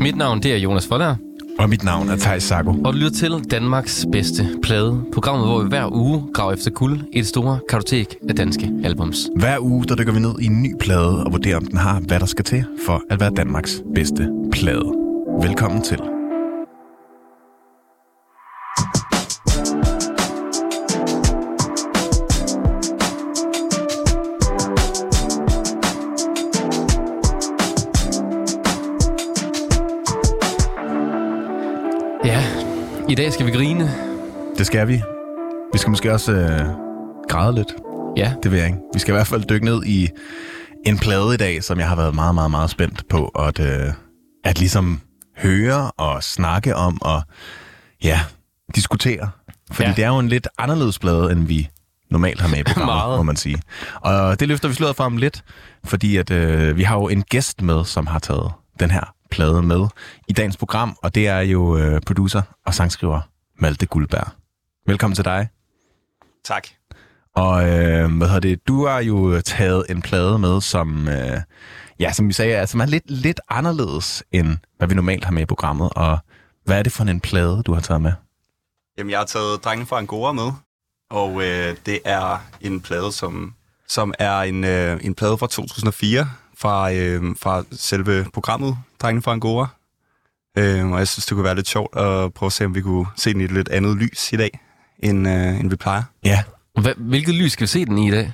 Mit navn det er Jonas Forlager, Og mit navn er Thijs Sago. og du lytter til Danmarks bedste plade. Programmet, hvor vi hver uge graver efter guld i et store kartotek af danske albums. Hver uge der dykker vi ned i en ny plade og vurderer, om den har, hvad der skal til for at være Danmarks bedste plade. Velkommen til. Dag skal vi grine. Det skal vi. Vi skal måske også øh, græde lidt. Ja, Det vil jeg ikke. Vi skal i hvert fald dykke ned i en plade i dag, som jeg har været meget, meget, meget spændt på at, øh, at ligesom høre og snakke om og ja, diskutere. Fordi Ja. det er jo en lidt anderledes plade, end vi normalt har med i programmet, må man sige. Og det løfter vi sløret for om lidt, fordi at, øh, vi har jo en gæst med, som har taget den her plade med i dagens program, og det er jo øh, producer og sangskriver Malte Guldberg. Velkommen til dig. Tak. Og øh, hvad hedder det? Du har jo taget en plade med, som, øh, ja, som vi sagde, er, som er lidt, lidt anderledes, end hvad vi normalt har med i programmet. Og hvad er det for en plade, du har taget med? Jamen, jeg har taget Drengen fra Angora med, og øh, det er en plade, som, som er en, øh, en plade fra 2004, fra, øh, fra selve programmet Drengen fra Angora. Øh, og jeg synes, det kunne være lidt sjovt at prøve at se, om vi kunne se den i et lidt andet lys i dag, end, øh, end vi plejer. Ja, Hva, hvilket lys skal vi se den i i dag?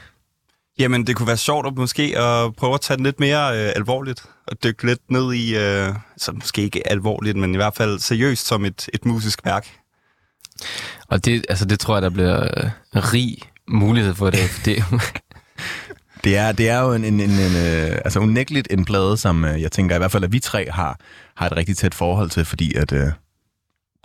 Jamen, det kunne være sjovt at måske at prøve at tage den lidt mere øh, alvorligt, og dykke lidt ned i, øh, så måske ikke alvorligt, men i hvert fald seriøst som et, et musisk værk. Og det, altså, det tror jeg, der bliver øh, rig mulighed for. For det, det er, det er jo en, en, en, en øh, altså unægteligt en plade, som øh, jeg tænker i hvert fald, at vi tre har, har et rigtig tæt forhold til, fordi at... Øh,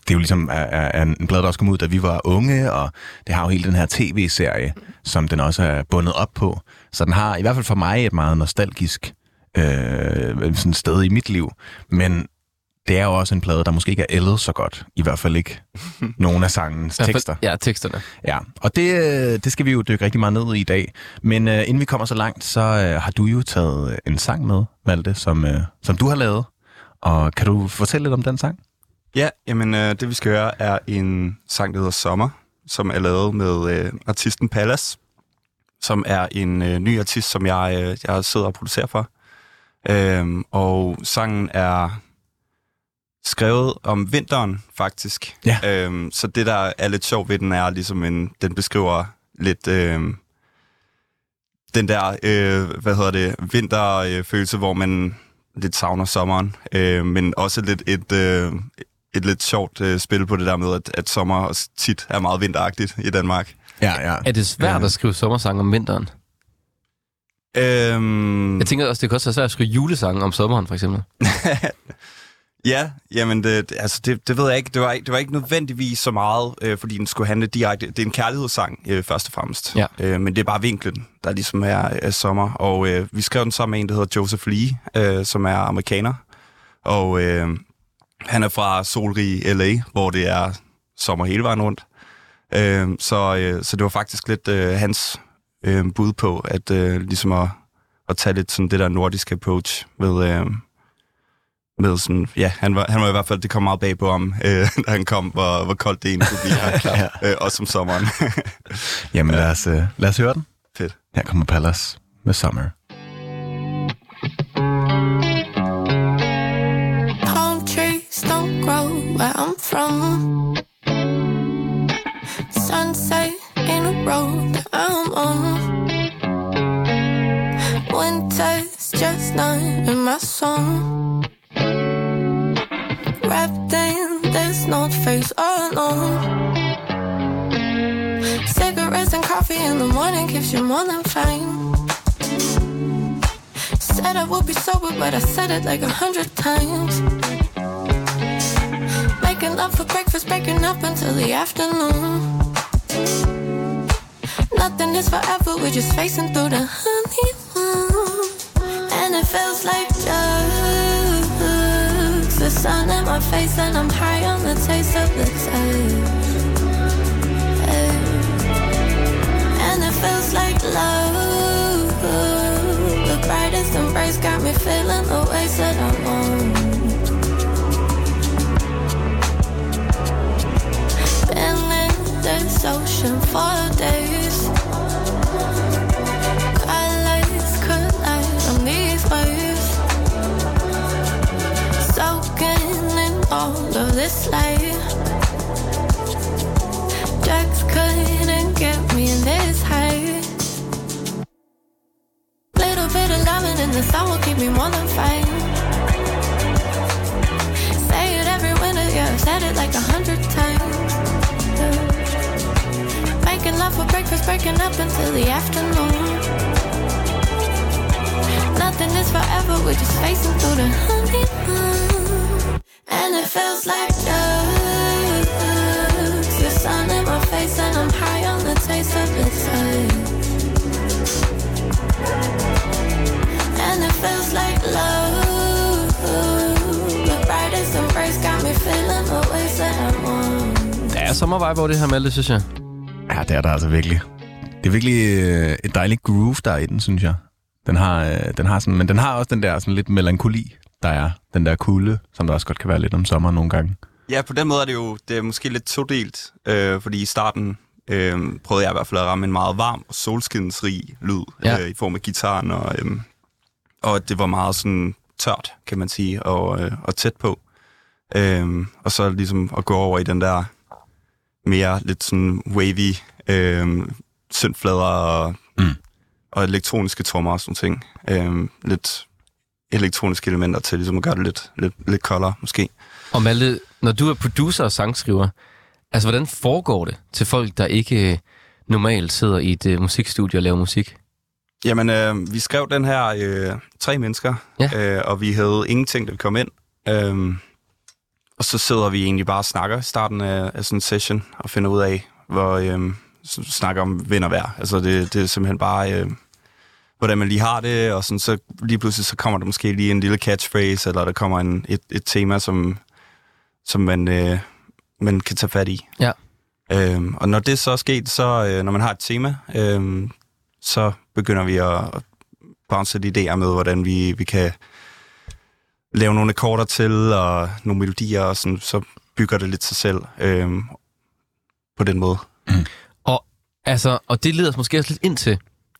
det er jo ligesom er, er, er en plade, der også kom ud, da vi var unge, og det har jo hele den her tv-serie, som den også er bundet op på. Så den har i hvert fald for mig et meget nostalgisk øh, sådan sted i mit liv. Men det er jo også en plade, der måske ikke er ældet så godt. I hvert fald ikke nogen af sangens tekster. Ja, teksterne. Ja, og det, øh, det skal vi jo dykke rigtig meget ned i i dag. Men øh, inden vi kommer så langt, så øh, har du jo taget en sang med, Malte, som, øh, som du har lavet. Og kan du fortælle lidt om den sang? Ja, jamen øh, det vi skal høre er en sang, der hedder Sommer, som er lavet med øh, artisten Pallas, som er en øh, ny artist, som jeg, øh, jeg sidder og producerer for. Øhm, og sangen er skrevet om vinteren, faktisk. Ja. Øhm, så det, der er lidt sjovt ved den, er ligesom en, den beskriver lidt øh, den der, øh, hvad hedder det, vinterfølelse, hvor man lidt savner sommeren, øh, men også lidt et, øh, et lidt sjovt øh, spil på det der med, at, at sommer tit er meget vinteragtigt i Danmark. Ja, ja. Er det svært Ja. at skrive sommersang om vinteren? Øhm, Jeg tænker også, det kan også være svært at skrive julesange om sommeren, for eksempel. ja, jamen det, altså det, det ved jeg ikke. Det var, ikke- det var ikke nødvendigvis så meget, øh, fordi den skulle handle direkte. Det er en kærlighedssang, øh, først og fremmest. Ja. Øh, men det er bare vinklen, der ligesom er, er sommer. Og øh, vi skrev den sammen med en, der hedder Joseph Lee, øh, som er amerikaner. Og øh, han er fra solrige LA, hvor det er sommer hele vejen rundt. Øh, så, øh, så det var faktisk lidt øh, hans øh, bud på, at øh, ligesom at, at tage lidt sådan det der nordiske approach med, øh, med sådan, ja, han var, han var i hvert fald, det kom meget bag på ham, øh, da han kom, hvor, hvor koldt det egentlig kunne blive her, øh, også om sommeren. Jamen lad os, øh, lad os høre den. Fedt. Her kommer Pallas med Summer. Palm trees don't grow where I'm from. Sunset in a road that I'm on. Winter's just not in my song. Face alone. Cigarettes and coffee in the morning gives you more than fine. Said I would be sober, but I said it like a hundred times. Making love for breakfast, breaking up until the afternoon. Nothing is forever, we're just facing through the honeymoon. And it feels like drugs sun in my face and I'm high on the taste of the taste. Hey. And it feels like love. The brightest embrace got me feeling the ways that I want. Been in this ocean for days. All of this life. Drugs couldn't get me this high. Little bit of loving in the sun will keep me more than fine. Say it every winter, yeah, I've said it like a hundred times. Making love for breakfast, breaking up until the afternoon. Nothing is forever, we're just facing through the honeymoon. And it feels like drugs. The sun in my face, and I'm high on the taste of the taste. And it feels like love. The brightest embrace got me feeling the ways that I want. Der er sommervibe over det her, Malte, synes jeg. Ja, det er der altså virkelig. Det er virkelig øh, et dejligt groove, der er i den, synes jeg. Den har, øh, den har sådan, men den har også den der sådan lidt melankoli, der er. Den der kulde, som der også godt kan være lidt om sommeren nogle gange. Ja, på den måde er det jo det er måske lidt todelt, øh, fordi i starten øh, prøvede jeg i hvert fald at ramme en meget varm og solskinsrig lyd Ja. øh, i form af gitaren, og, øh, og det var meget sådan tørt, kan man sige, og, øh, og tæt på. Øh, og så ligesom at gå over i den der mere lidt sådan wavy øh, syntflader og, Mm. og elektroniske trommer og sådan ting. Øh, lidt elektroniske elementer til ligesom at gøre det lidt, lidt, lidt koldere, måske. Og Malte, når du er producer og sangskriver, altså hvordan foregår det til folk, der ikke øh, normalt sidder i et øh, musikstudie og laver musik? Jamen, øh, vi skrev den her øh, tre mennesker, Ja. øh, og vi havde ingenting, da vi kom ind. Øh, og så sidder vi egentlig bare og snakker i starten af, af sådan en session, og finder ud af, hvor øh, snakker om vind og vejr. Altså, det, det er simpelthen bare, øh, hvordan man lige har det, og sådan, så lige pludselig så kommer der måske lige en lille catchphrase, eller der kommer en, et, et tema, som, som man, øh, man kan tage fat i. Ja. Øhm, og når det så er sket, så øh, når man har et tema, øhm, så begynder vi at, at bounce lidt idéer med, hvordan vi, vi kan lave nogle akkorder til, og nogle melodier, og sådan, så bygger det lidt sig selv øhm, på den måde. Og, altså, og det leder os måske også lidt ind til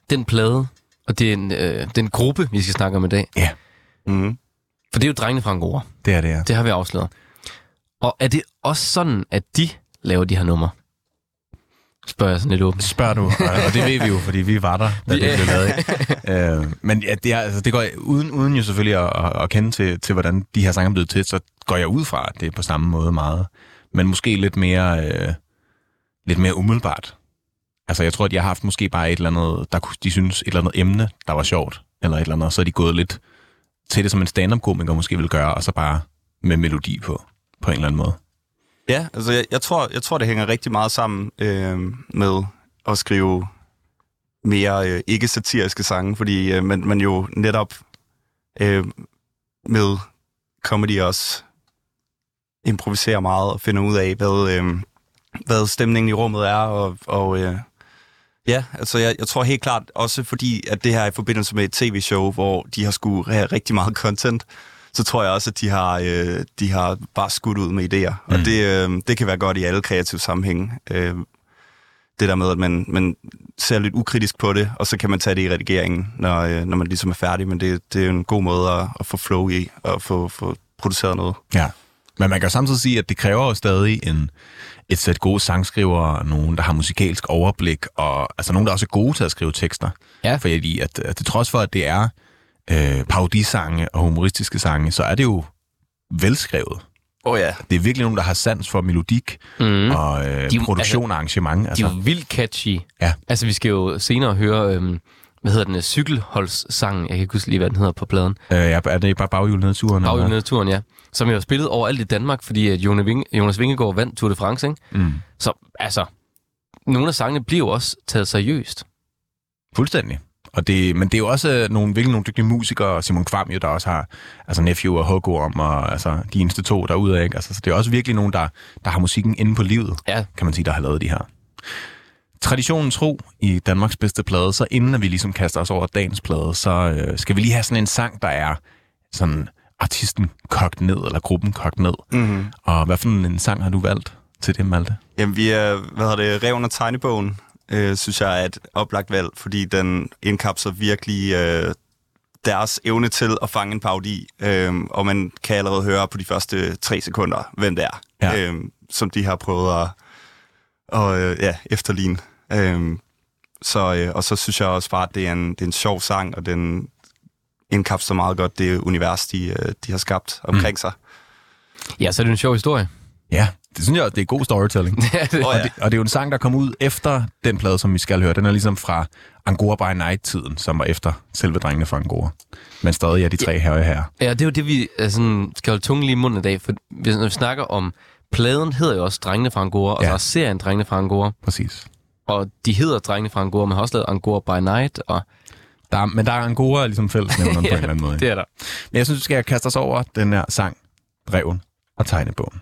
den plade, og den, øh, den gruppe, vi skal snakke om i dag. Mm. For det er jo drengene fra Angora. Det er det, ja. Det har vi afsløret. Og er det også sådan, at de laver de her numre? Spørger jeg sådan lidt åbent. Spørg du, og, det ved vi jo, fordi vi var der, da Vi- det blev lavet. ikke? øh, men ja, det, er, altså, det går uden, uden jo selvfølgelig at, at, at kende til, til, hvordan de her sange er blevet til, så går jeg ud fra, at det er på samme måde meget. Men måske lidt mere, øh, lidt mere umiddelbart. Altså, jeg tror, at jeg har haft måske bare et eller andet, der kunne- de synes, et eller andet emne, der var sjovt, eller et eller andet, så er de gået lidt til det, som en stand-up-komiker måske vil gøre, og så bare med melodi på, på en eller anden måde. Ja, altså jeg, jeg, tror, jeg tror, det hænger rigtig meget sammen øh, med at skrive mere øh, ikke-satiriske sange, fordi øh, man, man jo netop øh, med comedy også improviserer meget og finder ud af, hvad, øh, hvad stemningen i rummet er, og, og øh, ja, altså jeg, jeg tror helt klart også fordi, at det her er i forbindelse med et tv-show, hvor de har skulle have rigtig meget content, så tror jeg også, at de har, øh, de har bare skudt ud med idéer. Mm. Og det, øh, det kan være godt i alle kreative sammenhænge. Øh, det der med, at man, man ser lidt ukritisk på det, og så kan man tage det i redigeringen, når, øh, når man ligesom er færdig. Men det, det er en god måde at, at få flow i, og få, få produceret noget. Ja. Men man kan jo samtidig sige, at det kræver jo stadig en, et sæt gode sangskrivere, nogen, der har musikalsk overblik, og altså nogen, der også er gode til at skrive tekster. Ja. Fordi at, at til trods for, at det er øh, parodisange og humoristiske sange, så er det jo velskrevet. Oh, ja. Det er virkelig nogen, der har sans for melodik Mm. og øh, De- produktion og arrangement. De Altså, er jo vildt catchy. Ja. Altså, vi skal jo senere høre, øhm, hvad hedder den, øh, cykelholdssangen, jeg kan ikke huske lige, hvad den hedder på pladen. øh, ja, er det bare baghjul ned turen? Baghjul ned turen, ja. Som jo har spillet overalt i Danmark, fordi at Jonas Vingegaard vandt Tour de France, ikke? Mm. Så altså, nogle af sangene bliver jo også taget seriøst. Fuldstændig. Og det, men det er jo også øh, nogle, virkelig nogle dygtige musikere, Simon Kvam jo, der også har altså Nephew og Hugo om, og altså de eneste to derude, ikke? Altså, så det er også virkelig nogen, der, der har musikken inde på livet, Ja. kan man sige, der har lavet de her. Traditionen tro i Danmarks bedste plade, så inden at vi ligesom kaster os over dagens plade, så øh, skal vi lige have sådan en sang, der er sådan artisten kogt ned, eller gruppen kogt ned. Mm-hmm. Og hvad for en sang har du valgt til det, Malte? Jamen, vi er, hvad hedder det, Reven og Tegnebogen, øh, synes jeg er et oplagt valg, fordi den indkapsler virkelig øh, deres evne til at fange en parodi, øh, og man kan allerede høre på de første tre sekunder, hvem det er, Ja. øh, som de har prøvet at og, øh, ja, efterligne. Øh, så, øh, og så synes jeg også bare, at det er en, det er en sjov sang, og den indkapsler meget godt det univers, de, øh, de har skabt omkring mm. sig. Ja, så er det en sjov historie. Ja, det synes jeg, det er god storytelling. Ja, det- Og, ja. det, og det er jo en sang, der kom ud efter den plade, som vi skal høre. Den er ligesom fra Angora by Night-tiden, som var efter selve drengene fra Angora. Men stadig er de tre her og her. Ja, det er jo det, vi sådan, skal holde tungen lige i munden i dag, for hvis når vi snakker om, pladen hedder jo også Drengene fra Angora, og Ja. så er serien Drengene fra Angora, Præcis. Og de hedder Drengene fra Angora, men har også lavet Angora by Night, og Der er, men der er Angora ligesom fællesnævneren på en eller anden måde. det er der. Men jeg synes, vi skal kaste os over den her sang, Reven og Tegnebogen.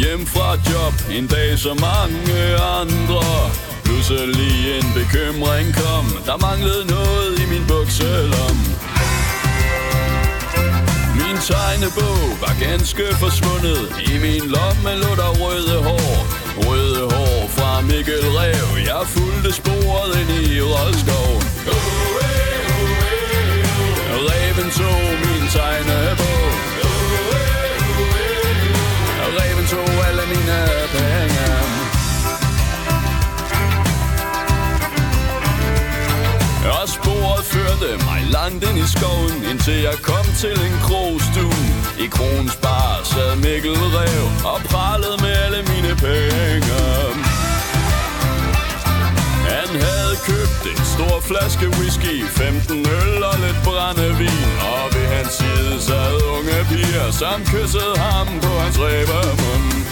Hjem fra job. En dag som mange andre. Pludselig en bekymring kom. Der manglede noget i min bukselom. Min tegnebog var ganske forsvundet. I min lomme lå der røde hår. Røde hår fra Mikkel Rev. Jeg fulgte sporet ind i Rådskoven Reven tog min tegnebog. Reven tog alle mine penge. Og sporet førte mig langt ind i skoven Indtil jeg kom til en krogstue. I krogens bar sad Mikkel Rev Og pralede med alle mine penge havde købt en stor flaske whisky 15 øl og lidt brændevin. Og ved hans side sad unge piger Som kyssede ham på hans ræbemund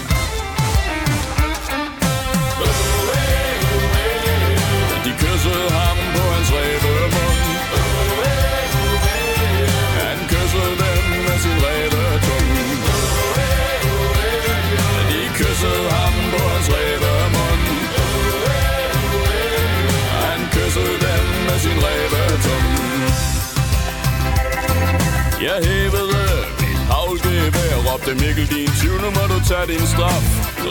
Jeg hævede mit havlgevær Råbte Mikkel din tyv, nu må du tage din straf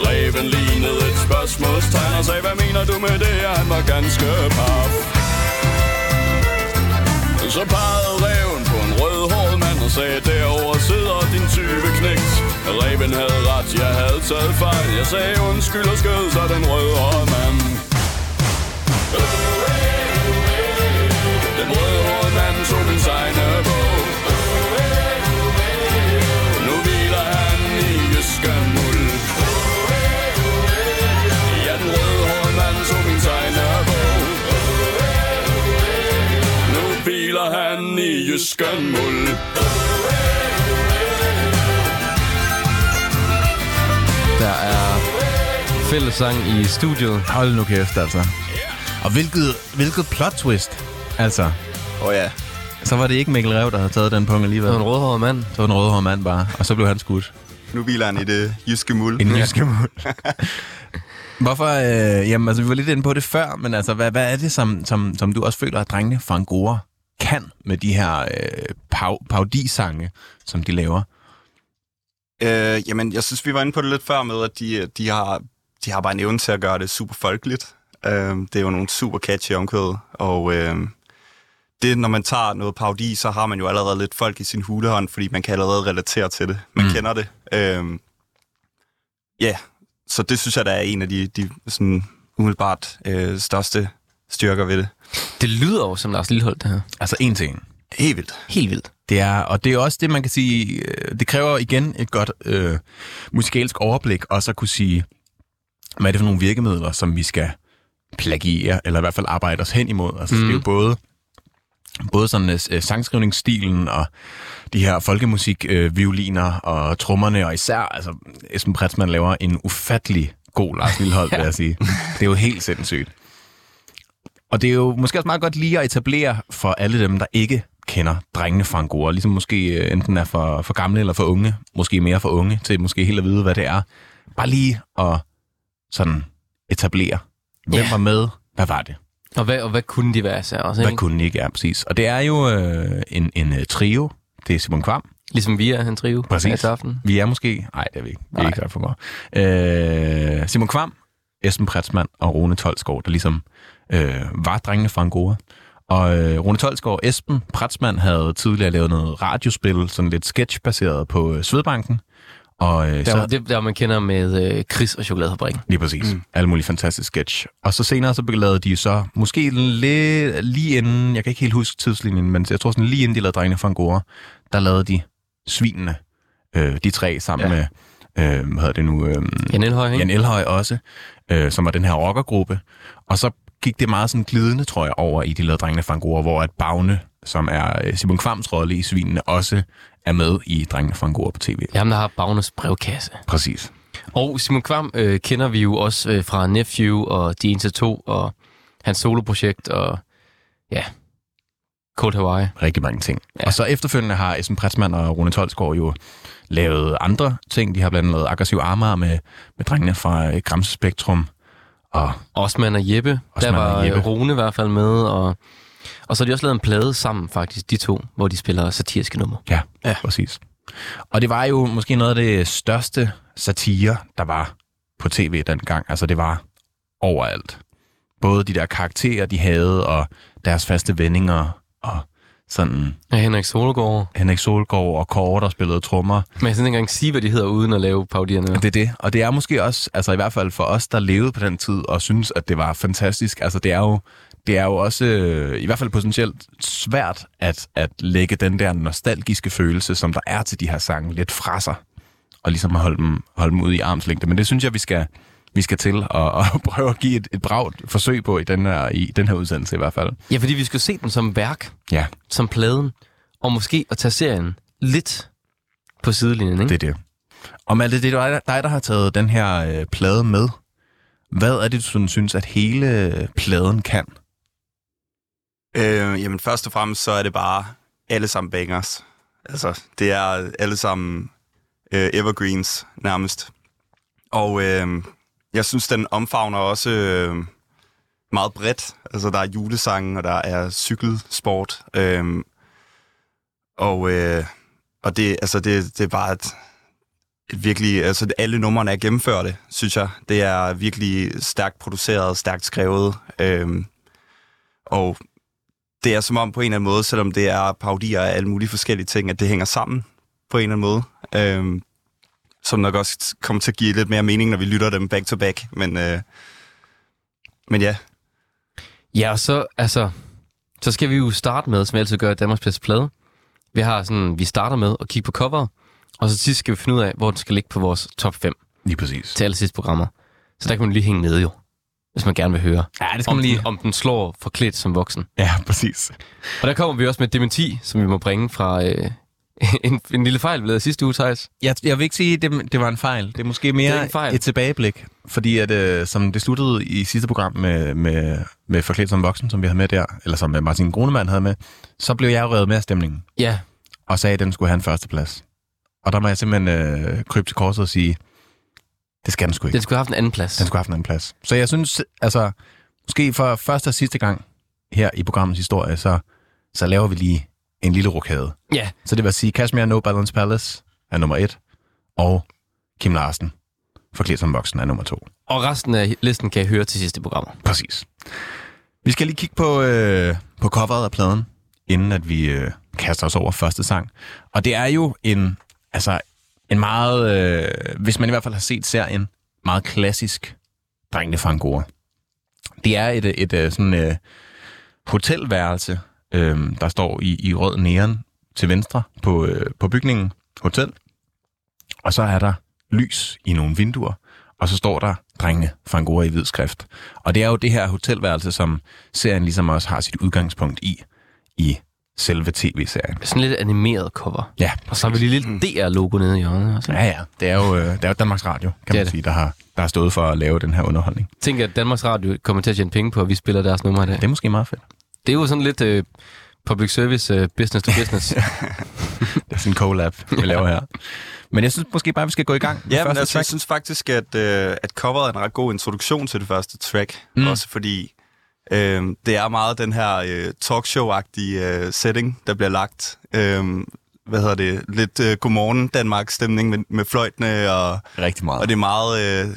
Reven lignede et spørgsmålstegn Og sagde, hvad mener du med det? Han var ganske paf så pegede reven på en rødhåret mand og sagde, derover sidder din tyve knægt. Reven havde ret, jeg havde taget fejl. Jeg sagde undskyld og skød så den rødhårede mand. Den han i jysken muld Der er fællessang i studiet. Hold nu kæft, altså. Og hvilket, hvilket plot twist. Altså, Åh oh, ja. så var det ikke Mikkel Rev, der havde taget den punkt alligevel. Det var en rødhåret mand. Så var den rødhårede mand bare, og så blev han skudt. Nu hviler han i det jyske muld. En jyske mål. Hvorfor? Øh, jamen, altså, vi var lidt inde på det før, men altså, hvad, hvad er det, som, som, som du også føler, at drengene fra Angora kan med de her øh, pau, paudisange, som de laver? Øh, jamen, jeg synes, vi var inde på det lidt før med, at de, de, har, de har bare en evne til at gøre det super folkeligt. Øh, det er jo nogle super catchy omkvæd, og øh, det, når man tager noget parodi, så har man jo allerede lidt folk i sin hulehånd, fordi man kan allerede relatere til det. Man Mm. kender det. Øh, ja, så det synes jeg, der er en af de, de sådan, umiddelbart øh, største styrker ved det. Det lyder jo som Lars Lillehold, det her. Altså, en ting. Helt vildt. Helt vildt. Det er, og det er også det, man kan sige, øh, det kræver igen et godt øh, musikalsk overblik, også at kunne sige, hvad er det for nogle virkemidler, som vi skal plagiere, eller i hvert fald arbejde os hen imod. Altså, mm. det er jo både, både sådan øh, sangskrivningsstilen og de her folkemusik, øh, violiner og trommerne, og især, altså, Esben Pretzmann laver en ufattelig god Lars Lillehold, vil jeg sige. Det er jo helt sindssygt. Og det er jo måske også meget godt lige at etablere for alle dem, der ikke kender drengene fra Angora, ligesom måske øh, enten er for, for gamle eller for unge, måske mere for unge, til måske helt at vide, hvad det er. Bare lige at sådan etablere, hvem Ja. var med, hvad var det? Og hvad, og hvad kunne de være så også, Hvad ikke? kunne de ikke? Ja, præcis. Og det er jo øh, en, en øh, trio. Det er Simon Kvam. Ligesom vi er en trio Præcis. aften. Vi er måske... Nej, det er vi ikke. Vi er ikke derfor går. Øh, Simon Kvam, Esben Pretzmann og Rune Tolsgaard, der ligesom øh, var drengene fra Angora. Og øh, Rune Tolsgaard og Esben Pretzmann havde tidligere lavet noget radiospil, sådan lidt sketchbaseret på øh, Svedbanken. Og øh, Der, så, det, der man kender med øh, Chris og chokoladefabrikken. Lige præcis. Mm. Alle mulige fantastiske sketch. Og så senere så lavede de så, måske lidt, lige inden, jeg kan ikke helt huske tidslinjen, men jeg tror sådan lige inden de lavede Drengene fra Angora, der lavede de Svinene, øh, de tre sammen Ja. ja. med, øh, hvad hedder det nu, øh, Jan Elhøj, ikke? Jan Elhøj også, øh, som var den her rockergruppe. Og så gik det meget sådan glidende, tror jeg, over i de lavede Drengene fra Angora, hvor at Bagne, som er øh, Simon Kvams rolle i Svinene, også er med i Drengene fra Angora på tv. Ham, der har Bagnes brevkasse. Præcis. Og Simon Kvam øh, kender vi jo også øh, fra Nephew og De 1 til 2 og hans soloprojekt og ja, Cold Hawaii. rigtig mange ting. Ja. Og så efterfølgende har Esben Pretzmann og Rune Tolsgaard jo lavet andre ting. De har blandt andet lavet aggressiv armar med, med drengene fra øh, Gramse Spektrum. Og Osman og Jeppe. Osman der og var Jeppe. Jeppe. Rune i hvert fald med. Og, og så har de også lavet en plade sammen faktisk, de to, hvor de spiller satiriske numre. ja, ja, præcis. Og det var jo måske noget af det største satire, der var på tv dengang. Altså det var overalt. Både de der karakterer, de havde, og deres faste vendinger, og sådan Ja, Henrik Solgaard. Henrik Solgaard og Kåre, der spillede trommer. Men jeg kan ikke engang sige, hvad de hedder, uden at lave paudierne. Det er det. Og det er måske også, altså i hvert fald for os, der levede på den tid, og synes, at det var fantastisk. Altså det er jo, det er jo også, øh, i hvert fald potentielt svært, at, at lægge den der nostalgiske følelse, som der er til de her sange, lidt fra sig. Og ligesom at holde dem, holde dem ud i armslængde. Men det synes jeg, vi skal, vi skal til at, at prøve at give et, et bragt forsøg på i den, her, i den her udsendelse i hvert fald. Ja, fordi vi skal se den som værk, Ja, som pladen, og måske at tage serien lidt på sidelinjen, ikke? det er det. Og Malte, det er dig, dig, der har taget den her øh, plade med. Hvad er det, du sådan synes, at hele pladen kan? Øh, jamen først og fremmest så er det bare alle sammen bangers. Altså, det er alle sammen øh, evergreens nærmest. Og øh, jeg synes, den omfavner også øh, meget bredt. Altså, der er julesangen, og der er cykelsport. Øh, og øh, og det, altså, det, det er bare et, et virkelig... Altså, alle numrene er gennemførte, synes jeg. Det er virkelig stærkt produceret, stærkt skrevet. Øh, og det er som om på en eller anden måde, selvom det er parodier af alle mulige forskellige ting, at det hænger sammen på en eller anden måde. Øhm, som nok også kommer til at give lidt mere mening, når vi lytter dem back to back. Men, øh, men ja, Ja, og så, altså, så skal vi jo starte med, som vi altid gør i Danmarks bedste plade. Vi har sådan, vi starter med at kigge på cover, og så til sidst skal vi finde ud af, hvor den skal ligge på vores top 5 Lige præcis. til alle sidste programmer. Så der kan man lige hænge med jo, hvis man gerne vil høre, Ja, det om, den, om den slår forklædt som voksen. Ja, præcis. Og der kommer vi også med et dementi, som vi må bringe fra øh, en, en lille fejl, lavede sidste uge, Thijs. Jeg, jeg vil ikke sige, at det, det var en fejl. Det er måske Det er mere ikke en fejl. et tilbageblik. Fordi at, øh, som det sluttede i sidste program med, med, med Forklædt som voksen, som vi havde med der, eller som øh, Martin Grunemann havde med, så blev jeg jo reddet med af stemningen, Ja, og sagde, at den skulle have en førsteplads. Og der må jeg simpelthen øh, krybe til korset og sige, det skal den sgu ikke. den skulle have haft en anden plads. Den skulle have haft en anden plads. Så jeg synes, altså, måske for første og sidste gang her i programmets historie, så, så laver vi lige en lille rokade. Ja, Så det vil sige, Kashmir No Balance Palace er nummer et, og Kim Larsen, Forklædt som voksen, er nummer to. og resten af listen kan I høre til sidste programmer. Præcis. Vi skal lige kigge på, øh, på coveret af pladen, inden at vi øh, kaster os over første sang. Og det er jo en, altså, en meget, øh, hvis man i hvert fald har set serien, meget klassisk Drengene fra Angora. Det er et, et, et sådan øh, hotelværelse, øh, der står i, i rød neon til venstre på, øh, på bygningen hotel. Og så er der lys i nogle vinduer, og så står der drengene fra Angora i hvid skrift. Og det er jo det her hotelværelse, som serien ligesom også har sit udgangspunkt i, i selve tv-serien. Sådan lidt animeret cover. Ja, Og så har vi lige lidt DR-logo nede i hjørnet. Også. Ja, ja. Det er jo, øh, det er jo Danmarks Radio, kan Det er man det. sige, der har, der har stået for at lave den her underholdning. Tænk, at Danmarks Radio kommer til at tjene penge på, at vi spiller deres numre i dag. Det er måske meget fedt. Det er jo sådan lidt øh, public service, uh, business to business. Det er sådan en collab, vi laver her. Men jeg synes måske bare, vi skal gå i gang. Ja, men altså, jeg synes faktisk, at, øh, at coveret er en ret god introduktion til det første track. Mm. Også fordi øh, det er meget den her øh, talkshow-agtige øh, setting, der bliver lagt. Øh, hvad hedder det? Lidt øh, godmorgen Danmark-stemning med, med fløjtene, og, Rigtig meget. og det er meget... Øh,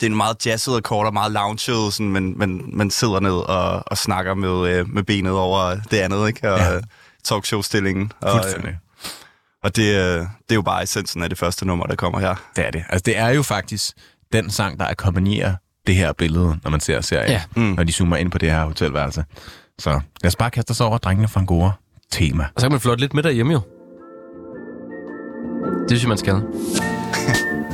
det er en meget jazzet akkord og meget lounget, sådan, men, men man sidder ned og, og snakker med, øh, med benet over det andet, ikke? Og Ja. ja. talkshow-stillingen. Og, øh, Fuldstændig. og det, øh, det er jo bare essensen af det første nummer, der kommer her. Det er det. Altså, det er jo faktisk den sang, der akkompagnerer det her billede, når man ser serien. Ja. Mm. Når de zoomer ind på det her hotelværelse. Så lad os bare kaste os over drengene fra Angora tema. Og så kan man flotte lidt med derhjemme jo. Det synes jeg, man skal.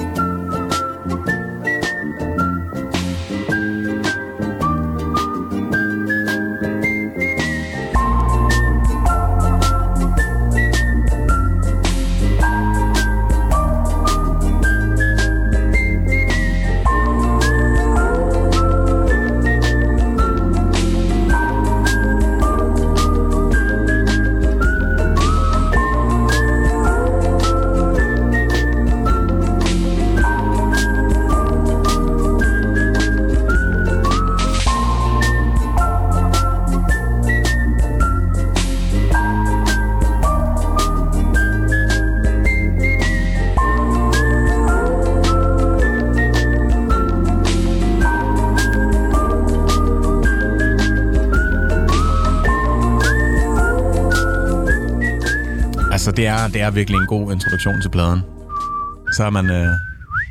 Altså, det er, det er virkelig en god introduktion til pladen. Så er man, øh,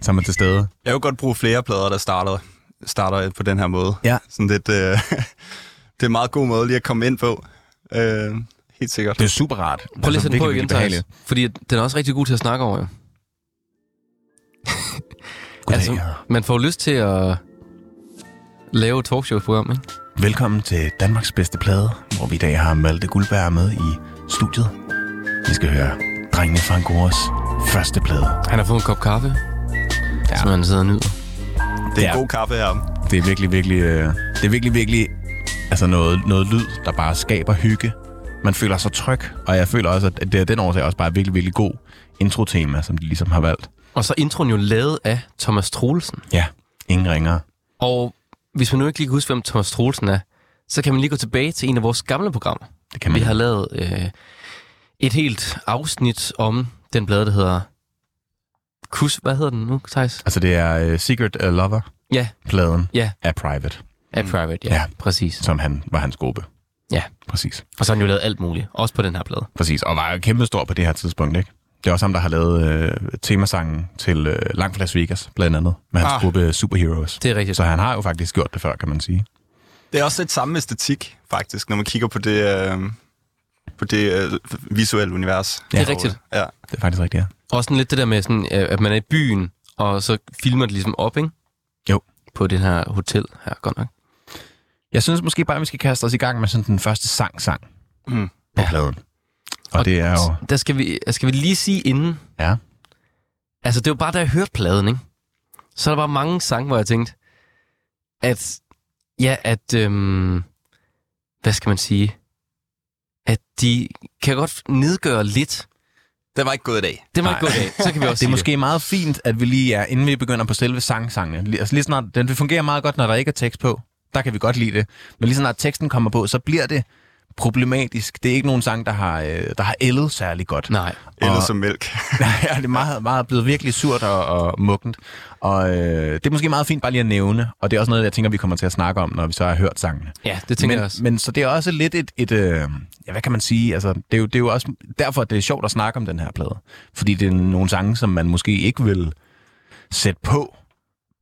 så er man til stede. Jeg vil godt bruge flere plader, der starter, starter på den her måde. Ja. Sådan lidt, øh, det er en meget god måde lige at komme ind på. Øh, helt sikkert. Det er super rart. Prøv lige at sætte den på igen, Thijs. Fordi den er også rigtig god til at snakke over, jo. Goddag. Altså, man får lyst til at lave et talkshow-program, ikke? Velkommen til Danmarks bedste plade, hvor vi i dag har Malte Guldberg med i studiet. Vi skal høre drengene fra Angoras første plade. Han har fået en kop kaffe, ja. som han sidder og nyder. Det er Ja. en god kaffe her. Det er virkelig, virkelig, øh, det er virkelig, virkelig altså noget, noget lyd, der bare skaber hygge. Man føler sig tryg, og jeg føler også, at det er den årsag også bare virkelig, virkelig god intro-tema, som de ligesom har valgt. Og så er introen jo lavet af Thomas Troelsen. Ja, ingen ringer. Og hvis man nu ikke lige kan huske, hvem Thomas Troelsen er, så kan man lige gå tilbage til en af vores gamle programmer. Det kan man. Vi har lavet øh, et helt afsnit om den blade, der hedder... Kus, hvad hedder den nu, Thijs? Altså, det er uh, Secret uh, Lover-pladen Ja, ja, af Private, af Private, ja, Ja. præcis. som han var hans gruppe. Ja. Præcis. Og så har han jo lavet alt muligt, også på den her plade. Præcis, og var kæmpestor på det her tidspunkt, ikke? Det er også ham, der har lavet øh, temasangen til øh, Langt fra Las Vegas, blandt andet, med hans. Ah. gruppe Superheroes. Det er rigtigt. Så han har jo faktisk gjort det før, kan man sige. Det er også lidt samme æstetik, faktisk, når man kigger på det, øh, på det øh, visuelle univers. Det er Og, rigtigt. Ja. Det er faktisk rigtigt, ja. Også sådan lidt det der med, sådan, øh, at man er i byen, og så filmer det ligesom op, ikke? Jo. På det her hotel her, godt nok. Jeg synes måske bare, at vi skal kaste os i gang med sådan den første sang-sang Mm. på Ja. pladen. Og, Og det er jo... Der skal vi, skal vi lige sige inden, Ja, altså det var bare, da jeg hørte pladen, ikke? Så er der bare mange sange, hvor jeg tænkte, at, ja, at, øhm, hvad skal man sige, at de kan godt nedgøre lidt. Det var ikke gået i dag. Det må Nej. ikke gå af. Så kan vi også det er måske meget fint, at vi lige er, inden vi begynder på selve sangsangene. Lige- Altså lige snart, den vil fungere meget godt, når der ikke er tekst på. Der kan vi godt lide det. Men lige snart teksten kommer på, så bliver det problematisk. Det er ikke nogen sang, der har, øh, der har ældet særlig godt. Nej. Eller Og- som mælk. ja, det er meget, meget blevet virkelig surt og, og muggent. Og øh, det er måske meget fint bare lige at nævne, og det er også noget, jeg tænker, vi kommer til at snakke om, når vi så har hørt sangene. Ja, det tænker men, jeg også. men så det er også lidt et, et øh, ja, hvad kan man sige, altså, det er, jo, det er jo også derfor, det er sjovt at snakke om den her plade. Fordi det er nogle sange, som man måske ikke vil sætte på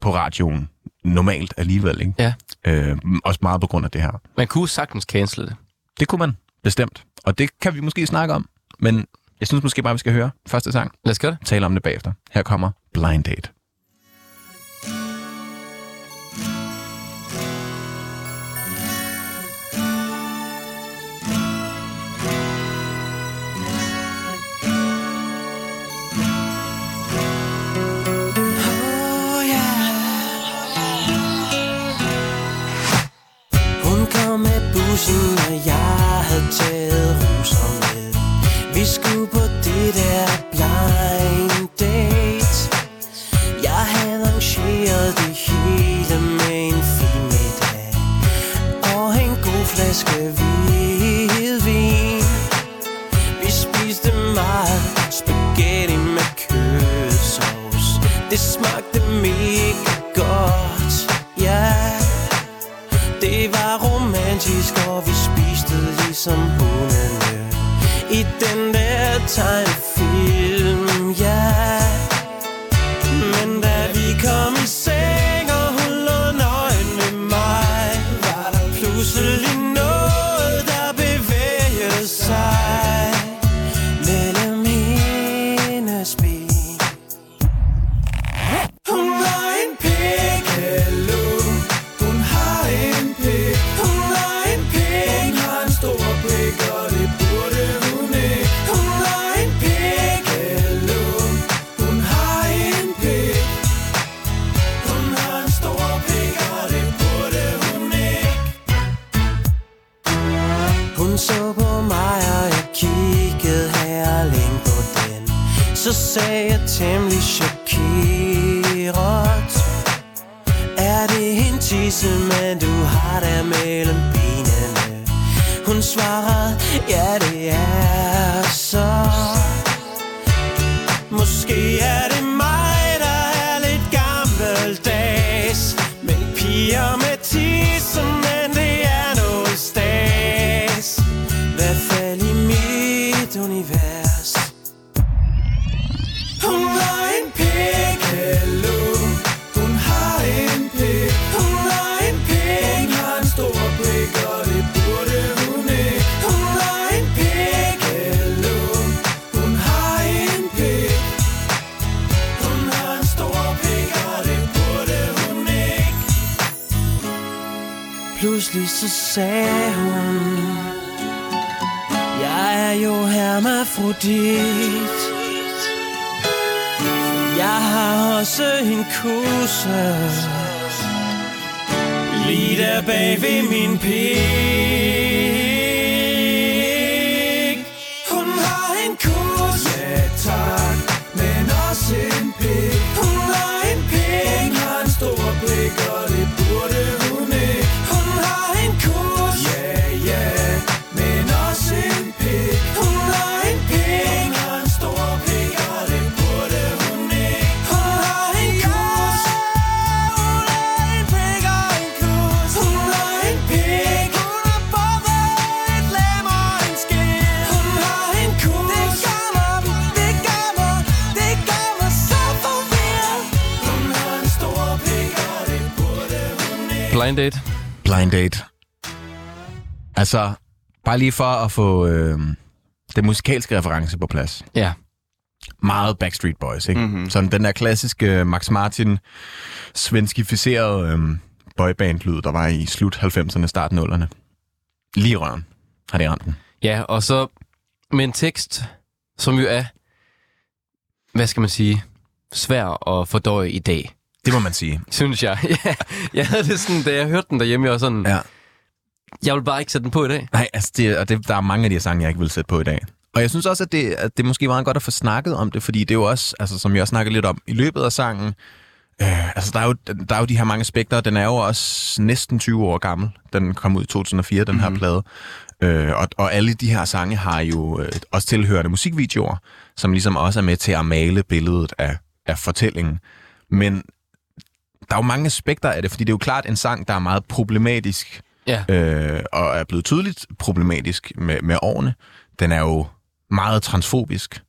på radioen normalt alligevel, ikke? Ja. Øh, også meget på grund af det her. Man kunne sagtens cancele det. Det kunne man bestemt, og det kan vi måske snakke om, men jeg synes måske bare, vi skal høre første sang, Lad os gøre det. tale om det bagefter. Her kommer Blind Date. Taget roser med Vi skulle på det der blind date. Jeg havde arrangeret det hele med en fin middag. Og en god flaske hvidvin Vi spiste meget spaghetti med kødsovs. Det smagte mega godt, ja. Yeah. Det var romantisk, og vi som ligesom hundene I den der tegnefilm, sagde jeg temmelig chokeret. Er det en tisse, men du har der mellem benene? Hun svarede ja det er så. Måske er det sagde hun. Jeg er jo hermafrodit. Jeg har også en kusse. Lige der bag ved min pik Blind date. Blind date. Altså, bare lige for at få øh, den musikalske reference på plads. Ja. Meget Backstreet Boys, ikke? Mm-hmm. Sådan den der klassiske øh, Max Martin svenskificerede øh, boyband-lyd, der var i slut 90'erne, start 0'erne. Lige røven har det ramt den. Ja, og så med en tekst, som jo er, hvad skal man sige, svær at fordøje i dag, Det må man sige. synes jeg. ja, jeg havde det sådan, da jeg hørte den derhjemme, jeg var sådan, Ja. jeg vil bare ikke sætte den på i dag. Nej, altså det, og det, der er mange af de her sange, jeg ikke vil sætte på i dag. Og jeg synes også, at det, at det er måske meget godt at få snakket om det, fordi det er jo også, altså, som jeg også snakker lidt om, i løbet af sangen, øh, altså der er, jo, der er jo de her mange spektre, den er jo også næsten 20 år gammel. Den kom ud i 2004, den her Mhm. plade. Øh, og, og alle de her sange har jo øh, også tilhørende musikvideoer, som ligesom også er med til at male billedet af, af fortællingen. Men der er jo mange aspekter af det, fordi det er jo klart en sang, der er meget problematisk, Ja. øh, og er blevet tydeligt problematisk med, med årene. Den er jo meget transfobisk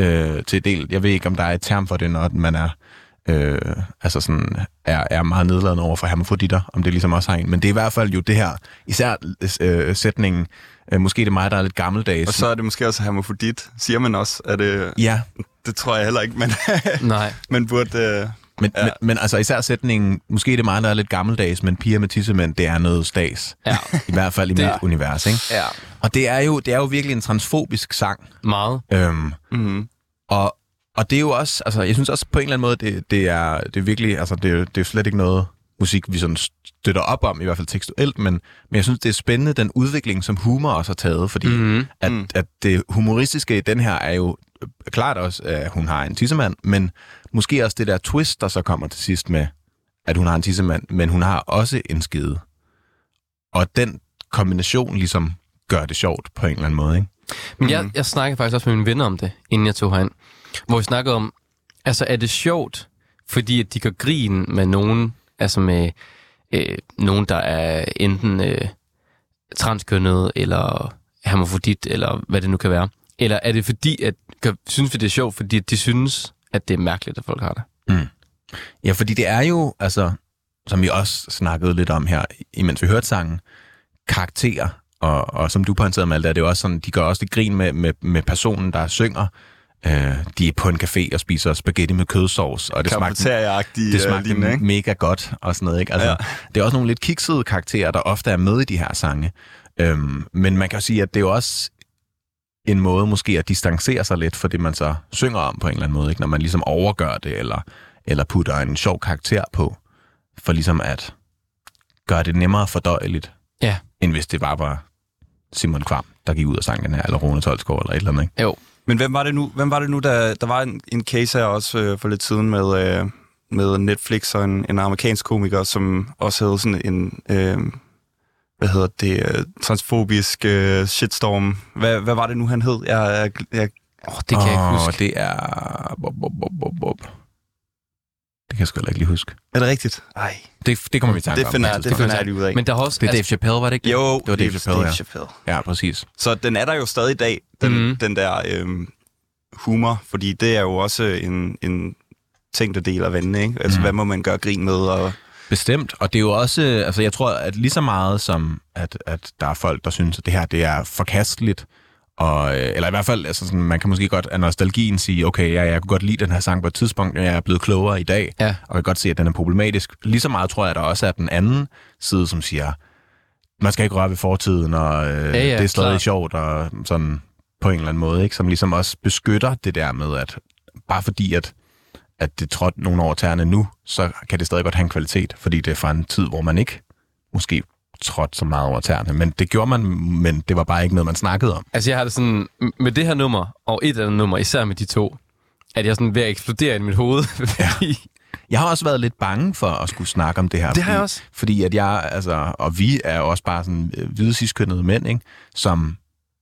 øh, til del. Jeg ved ikke, om der er et term for det, når man er, øh, altså sådan, er, er meget nedladende over for hermafroditter, om det ligesom også har en. Men det er i hvert fald jo det her, især øh, sætningen, øh, måske det er mig, der er lidt gammeldags. Og så er det måske også hermafrodit. Siger man også, at det, Ja, det tror jeg heller ikke, men Nej. man burde... Øh, men, ja. Men, men altså især sætningen, måske det er mig, der er lidt gammeldags, men piger med tissemænd, det er noget stas. Ja. I hvert fald i Det- mit univers, ikke? Ja. Og det er, jo, det er jo virkelig en transfobisk sang. Meget. Øhm, mm, og, og det er jo også, altså jeg synes også på en eller anden måde, det, det, er, det er virkelig, altså det, er- det er slet ikke noget musik, vi sådan støtter op om, i hvert fald tekstuelt, men, men jeg synes, det er spændende, den udvikling, som humor også har taget, fordi Mhm. at, at det humoristiske i den her er jo klart også, at hun har en tissemand, men måske også det der twist, der så kommer til sidst med, at hun har en tissemand, men hun har også en skide. Og den kombination ligesom gør det sjovt på en eller anden måde, ikke? Men jeg, jeg snakkede faktisk også med mine venner om det, inden jeg tog herind. Hvor vi snakkede om, altså er det sjovt, fordi at de gør grin med nogen, altså med øh, nogen, der er enten øh, transkønnet, eller hermafrodit, eller hvad det nu kan være. Eller er det fordi, at synes vi det er sjovt, fordi de synes, at det er mærkeligt, at folk har det? Ja, fordi det er jo, altså, som vi også snakkede lidt om her, imens vi hørte sangen, karakterer. Og, og som du pointerede, Malte, er det jo også sådan, de gør også lidt grin med, med, med personen, der synger. Øh, de er på en café og spiser spaghetti med kødsovs, og det smagte, det smagte lignende, ikke? mega godt og sådan noget. Ikke? Altså. Ja. Det er også nogle lidt kiksede karakterer, der ofte er med i de her sange. Øhm, men man kan jo sige, at det er jo også en måde måske at distancere sig lidt for det, man så synger om på en eller anden måde, ikke? når man ligesom overgør det, eller, eller putter en sjov karakter på, for ligesom at gøre det nemmere fordøjeligt, Ja. end hvis det bare var Simon Kvam, der gik ud og sang den her, eller Rune Tolsgaard, eller et eller andet. Ikke? Jo. Men hvem var det nu, hvem var det nu der, der var en, en case her også øh, for lidt siden med, øh, med Netflix og en, en amerikansk komiker, som også havde sådan en, øh, hvad hedder det, transfobisk øh, shitstorm. Hvad, hvad var det nu, han hed? Jeg, jeg, jeg, Oh, det kan jeg ikke huske. det er... Bob, bob, bob, bob, bob. Det kan jeg sgu heller ikke lige huske. er det rigtigt? Nej, Det, det kommer vi til at det finder, det finder jeg lige ud af. Men der har også... Det er Dave Chappelle, var det ikke? jo, det var Dave Chappelle, Dave ja. Chappelle. Ja, præcis. Så den er der jo stadig i dag, den, mm. den der øh, humor, fordi det er jo også en, en ting, der deler vandene, ikke? Altså, mm. hvad må man gøre grin med, og Bestemt, og det er jo også, altså jeg tror, at lige så meget som, at, at der er folk, der synes, at det her, det er forkasteligt, og, øh, eller i hvert fald, altså sådan, man kan måske godt af nostalgien sige, okay, ja, jeg kunne godt lide den her sang på et tidspunkt, men jeg er blevet klogere i dag, Ja. og kan godt se, at den er problematisk. Lige så meget tror jeg, at der også er den anden side, som siger, man skal ikke røre ved fortiden, og øh, Ja, ja, det er stadig klart. sjovt, og sådan på en eller anden måde, ikke? som ligesom også beskytter det der med, at bare fordi, at at det trådte nogle over tæerne nu, så kan det stadig godt have en kvalitet, fordi det er fra en tid, hvor man ikke måske trådte så meget over tæerne. Men det gjorde man, men det var bare ikke noget, man snakkede om. Altså, jeg har det sådan, med det her nummer, og et andet nummer, især med de to, at jeg sådan ved at eksplodere i mit hoved. Fordi, Jeg har også været lidt bange for at skulle snakke om det her. Det har fordi, jeg også. Fordi at jeg, altså, og vi er også bare sådan øh, hvide ciskønnede mænd, ikke? som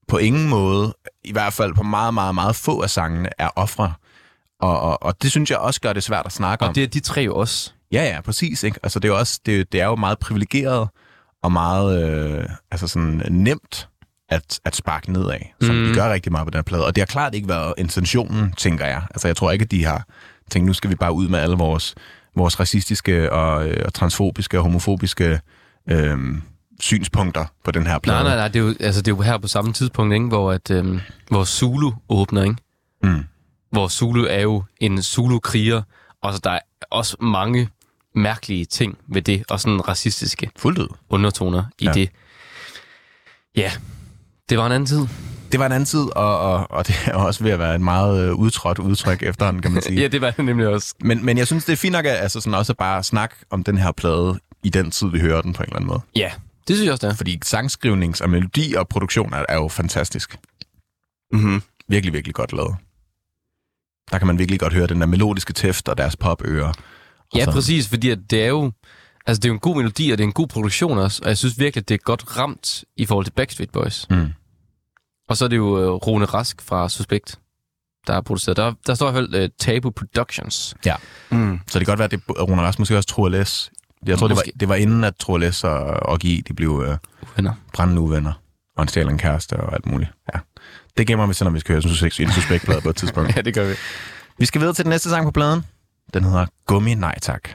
på ingen måde, i hvert fald på meget, meget, meget få af sangene, er ofre. Og, og, og det synes jeg også gør det svært at snakke om. og det er de tre jo også. Ja, ja, præcis. Ikke? Altså, det, er jo også, det, det er jo meget privilegeret og meget øh, altså sådan nemt at, at sparke nedad, som Mm. de gør rigtig meget på den her plade. Og det har klart ikke været intentionen, tænker jeg. Altså, jeg tror ikke, at de har tænkt, nu skal vi bare ud med alle vores, vores racistiske og, øh, og transfobiske og homofobiske øh, synspunkter på den her plade. Nej, nej, nej, det er jo, altså, det er jo her på samme tidspunkt, ikke? hvor, at, øhm, hvor Zulu åbner, ikke? Mm. Hvor Zulu er jo en Zulu-kriger, og så der er også mange mærkelige ting ved det, og sådan racistiske Fuldt ud. undertoner i Ja. det. Ja, det var en anden tid. Det var en anden tid, og, og, og det er også ved at være et meget øh, udtrådt udtryk efterhånden, kan man sige. Ja, det var det nemlig også. Men, men jeg synes, det er fint nok at altså sådan også bare snakke om den her plade i den tid, vi hører den på en eller anden måde. Ja, det synes jeg også, det er. Fordi sangskrivnings- og melodi og produktion er, er jo fantastisk. Mm-hmm. Virkelig, virkelig godt lavet. Der kan man virkelig godt høre den der melodiske tæft og deres popører. Og Ja, så- præcis, fordi at det er jo... Altså, det er jo en god melodi, og det er en god produktion også, og jeg synes virkelig, at det er godt ramt i forhold til Backstreet Boys. Mm. Og så er det jo uh, Rune Rask fra Suspekt, der har produceret. Der, der står i hvert fald uh, Tabu Productions. Mm. Så det kan godt være, at det er Rune Rasmus måske også Troel S. Jeg tror, det var, det var inden, at Troel S og, og G, de blev øh, Venner. brændende uvenner. Og en stjæler en kæreste og alt muligt. Ja. Det gemmer vi til, når vi skal høre en suspektplade på et tidspunkt. Ja, det gør vi. Vi skal videre til den næste sang på pladen. Den hedder Gummi Nej Tak.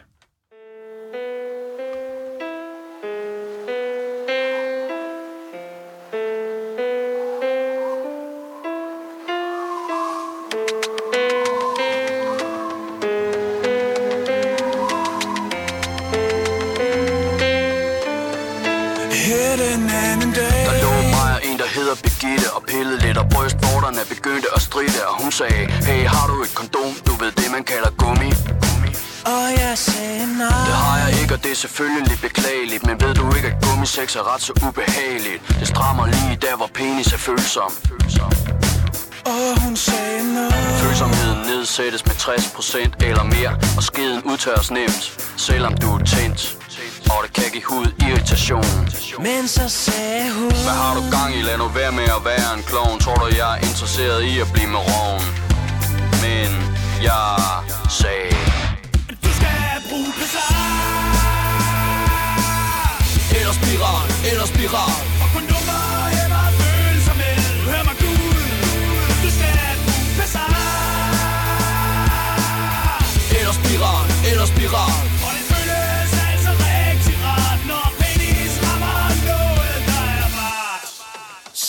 Birgitte Og pillede lidt og brystvorterne begyndte at stride Og hun sagde, hey har du et kondom? Du ved det man kalder gummi. Og jeg sagde nej. Det har jeg ikke, og det er selvfølgelig beklageligt Men ved du ikke, at gummisex er ret så ubehageligt? Det strammer lige der, hvor penis er følsom. Og hun sagde nej. Følsomheden nedsættes med 60% eller mere Og skeden udtørres nemt, selvom du er tændt Og det kan give hud irritation Men så sagde hun Hvad har du gang i? Lad nu være med at være en klovn Tror du, jeg er interesseret i at blive med roven? Men jeg sagde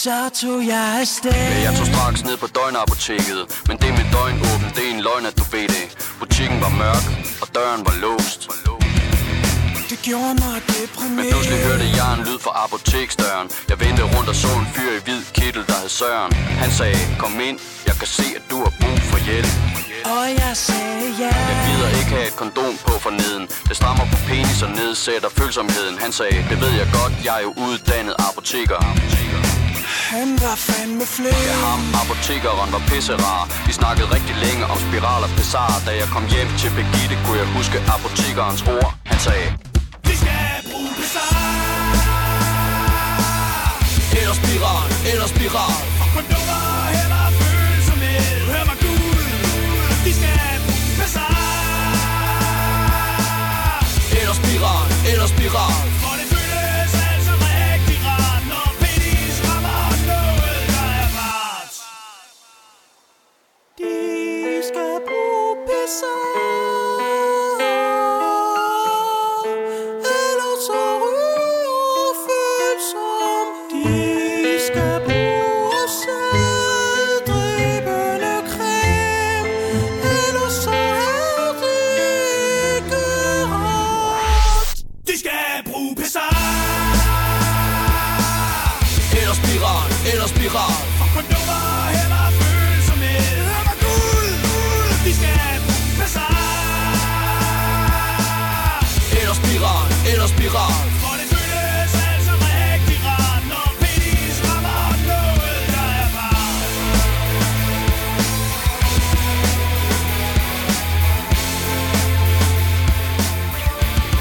Så tog jeg afsted. Jeg tog straks ned på døgnapoteket. Men det med døgnåben, det er en løgn, at du ved det. Butikken var mørk, og døren var låst. Det gjorde mig Men pludselig hørte jeg en lyd fra apoteksdøren. Jeg vendte rundt og så en fyr i hvid kittel, der hed Søren. Han sagde, kom ind, jeg kan se, at du har brug for hjælp. Og jeg sagde ja. Jeg gider ikke have et kondom på for neden Det strammer på penis og nedsætter følsomheden. Han sagde, det ved jeg godt, jeg er jo uddannet apoteker han var fandme flere Ja, ham, apotekeren, var pisserar. Vi snakkede rigtig længe om spiraler og Da jeg kom hjem til Birgitte, kunne jeg huske apotekerens ord. Han sagde, Vi skal bruge bizarre. Eller spiral, eller spiral. Og kondomer heller følsomhed Hør mig gul Vi skal bruge bizarre. Eller spiral, eller spiral.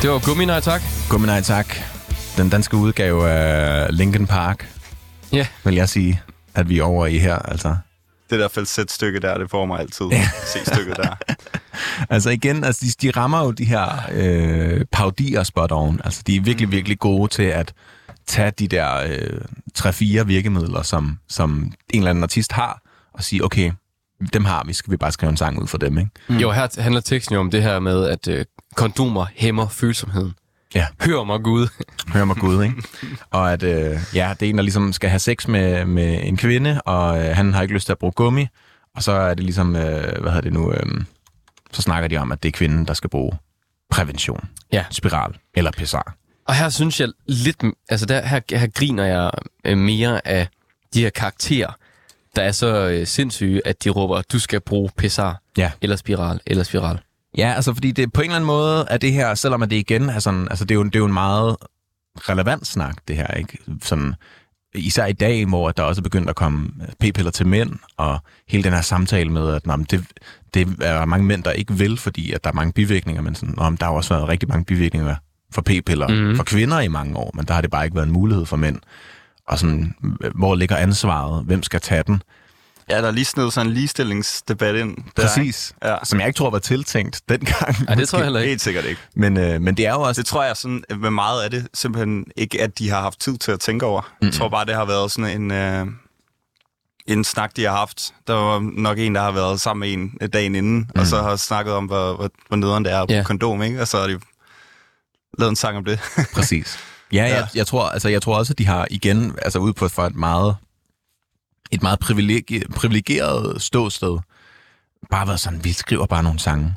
Det var Gummi, nej tak. Gummi nej tak. Den danske udgave af Linkin Park, Ja. vil jeg sige, at vi er over i her. Altså, Det der falsetstykke der, det får mig altid. Se stykket der. altså igen, altså de, de rammer jo de her øh, paudier spot on. Altså de er virkelig, virkelig gode til at tage de der øh, tre-fire virkemidler, som, som en eller anden artist har, og sige, okay, dem har vi, skal vi bare skrive en sang ud for dem, ikke? Mm. Jo, her handler teksten jo om det her med, at øh, kondomer hæmmer følsomheden. Ja. Hør mig Gud. Hør mig Gud, ikke? Og at, øh, ja, det er en, der ligesom skal have sex med, med en kvinde, og øh, han har ikke lyst til at bruge gummi, og så er det ligesom, øh, hvad hedder det nu, øh, så snakker de om, at det er kvinden, der skal bruge prævention, Ja. spiral eller pessar. Og her synes jeg lidt, altså der, her, her griner jeg øh, mere af de her karakterer, der er så øh, sindssyge, at de råber, du skal bruge pessar, Ja. eller spiral, eller spiral. Ja, altså fordi det på en eller anden måde er det her, selvom at det igen er sådan, altså det er jo, det er jo en meget relevant snak, det her, ikke? Sådan, især i dag, hvor der også er begyndt at komme p-piller til mænd, og hele den her samtale med, at nå, det, det er mange mænd, der ikke vil, fordi at der er mange bivirkninger, men sådan, nå, men der har også været rigtig mange bivirkninger for p-piller mm-hmm. for kvinder i mange år, men der har det bare ikke været en mulighed for mænd. Og sådan, hvor ligger ansvaret? Hvem skal tage den? Ja, der er lige snedet sådan en ligestillingsdebat ind. Der, Præcis. ikke? Ja. Som jeg ikke tror var tiltænkt dengang. Nej, det tror jeg heller ikke. Helt sikkert ikke. Men, øh, men det er jo også... Det tror jeg sådan, med meget af det simpelthen ikke, at de har haft tid til at tænke over. Mm. Jeg tror bare, det har været sådan en, øh, en snak, de har haft. Der var nok en, der har været sammen med en øh, dagen inden, mm. og så har snakket om, hvor, hvor, hvor nederen det er på Ja. kondom, ikke? Og så har de lavet en sang om det. Præcis. Ja, ja. Jeg, jeg, tror, altså, jeg tror også, at de har igen, altså ude på for et meget, et meget privilegeret ståsted, bare været sådan, vi skriver bare nogle sange.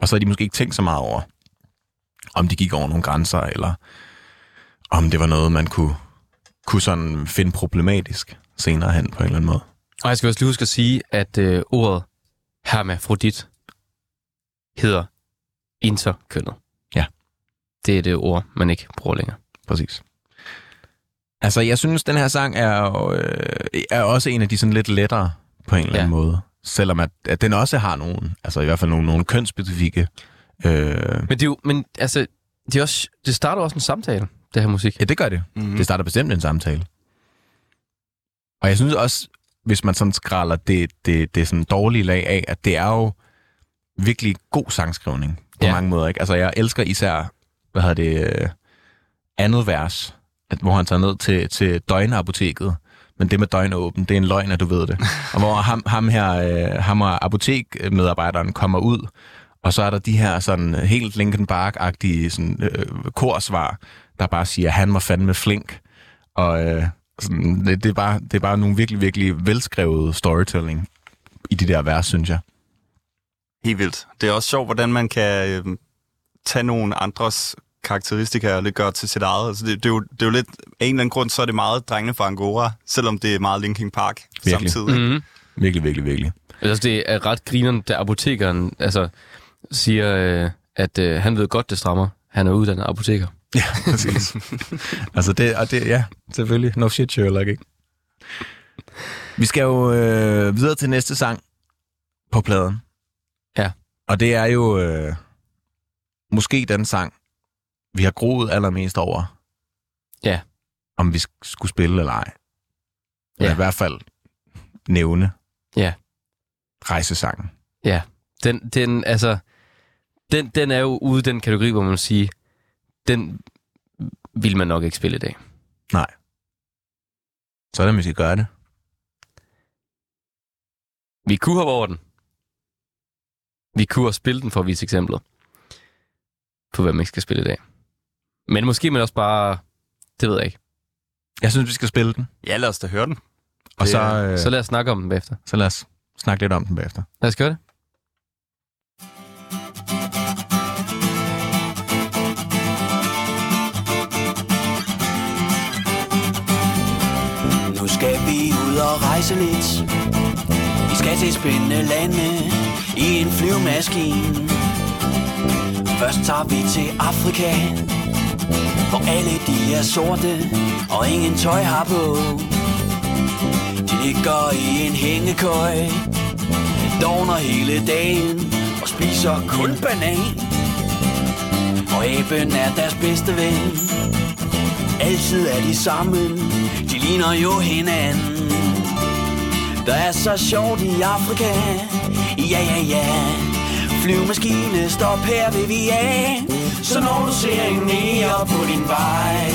Og så har de måske ikke tænkt så meget over, om de gik over nogle grænser, eller om det var noget, man kunne, kunne sådan finde problematisk senere hen på en eller anden måde. Og jeg skal også lige huske at sige, at øh, ordet hermafrodit hedder interkønnet. Ja. Det er det ord, man ikke bruger længere. Præcis. Altså, jeg synes, den her sang er, jo, øh, er også en af de sådan lidt lettere på en eller anden Ja. måde. Selvom at, at den også har nogle, altså i hvert fald nogle, nogle kønsspecifikke... Øh, Men det er jo, men altså, det, er også, det starter også en samtale, det her musik. ja, det gør det. Mm-hmm. Det starter bestemt en samtale. Og jeg synes også, hvis man sådan skralder det, det, det sådan dårlige lag af, at det er jo virkelig god sangskrivning på Ja. ja. mange måder. Ikke? Altså, jeg elsker især, hvad hedder det, øh, andet vers, at, hvor han tager ned til, til døgnapoteket. Men det med døgnåben, det er en løgn, at du ved det. Og hvor ham, ham her, øh, ham og apotekmedarbejderen kommer ud, og så er der de her sådan helt Linkin Park-agtige sådan, øh, korsvar, der bare siger, han var fandme flink. Og øh, sådan, det, det, er bare, det er bare nogle virkelig, virkelig velskrevet storytelling i de der vers, synes jeg. Helt vildt. Det er også sjovt, hvordan man kan øh, tage nogle andres karakteristika og lidt gøre til sit eget. Altså, det, det, er jo, det er jo lidt... Af en eller anden grund, så er det meget drengene fra Angora, selvom det er meget Linkin Park Virkelig. samtidig. Mm-hmm. Virkelig, virkelig, virkelig. Altså, det er ret grineren, da apotekeren altså, siger, øh, at øh, han ved godt, det strammer. Han er uddannet apoteker. Ja, præcis. altså det, og det, ja, selvfølgelig. No shit, Sherlock, ikke? Vi skal jo øh, videre til næste sang på pladen. Ja. Og det er jo øh, måske den sang, vi har groet allermest over. Ja. Om vi sk- skulle spille eller ej. Eller Ja. i hvert fald nævne. Ja. Rejsesangen. Den, den, altså, den, den er jo ude i den kategori, hvor man siger, den vil man nok ikke spille i dag. Nej. Sådan, vi skal gøre det. Vi kunne hoppe over den. Vi kunne også spille den for at vise eksemplet på, hvad man ikke skal spille i dag. Men måske man også bare, det ved jeg ikke. Jeg synes, vi skal spille den. Ja, lad os da høre den. Og Det så, øh, Så lad os snakke om den bagefter. så lad os snakke lidt om den bagefter. Lad os gøre det. Nu skal vi ud og rejse lidt Vi skal til spændende lande I en flyvemaskine Først tager vi til Afrika Hvor alle de er sorte Og ingen tøj har på De ligger i en hængekøj Dovner hele dagen Og spiser kun banan Og aben er deres bedste ven Altid er de sammen, de ligner jo hinanden. Der er så sjovt i Afrika, ja ja ja. Flyvemaskine, stop her ved vi af. Så når du ser en nære på din vej,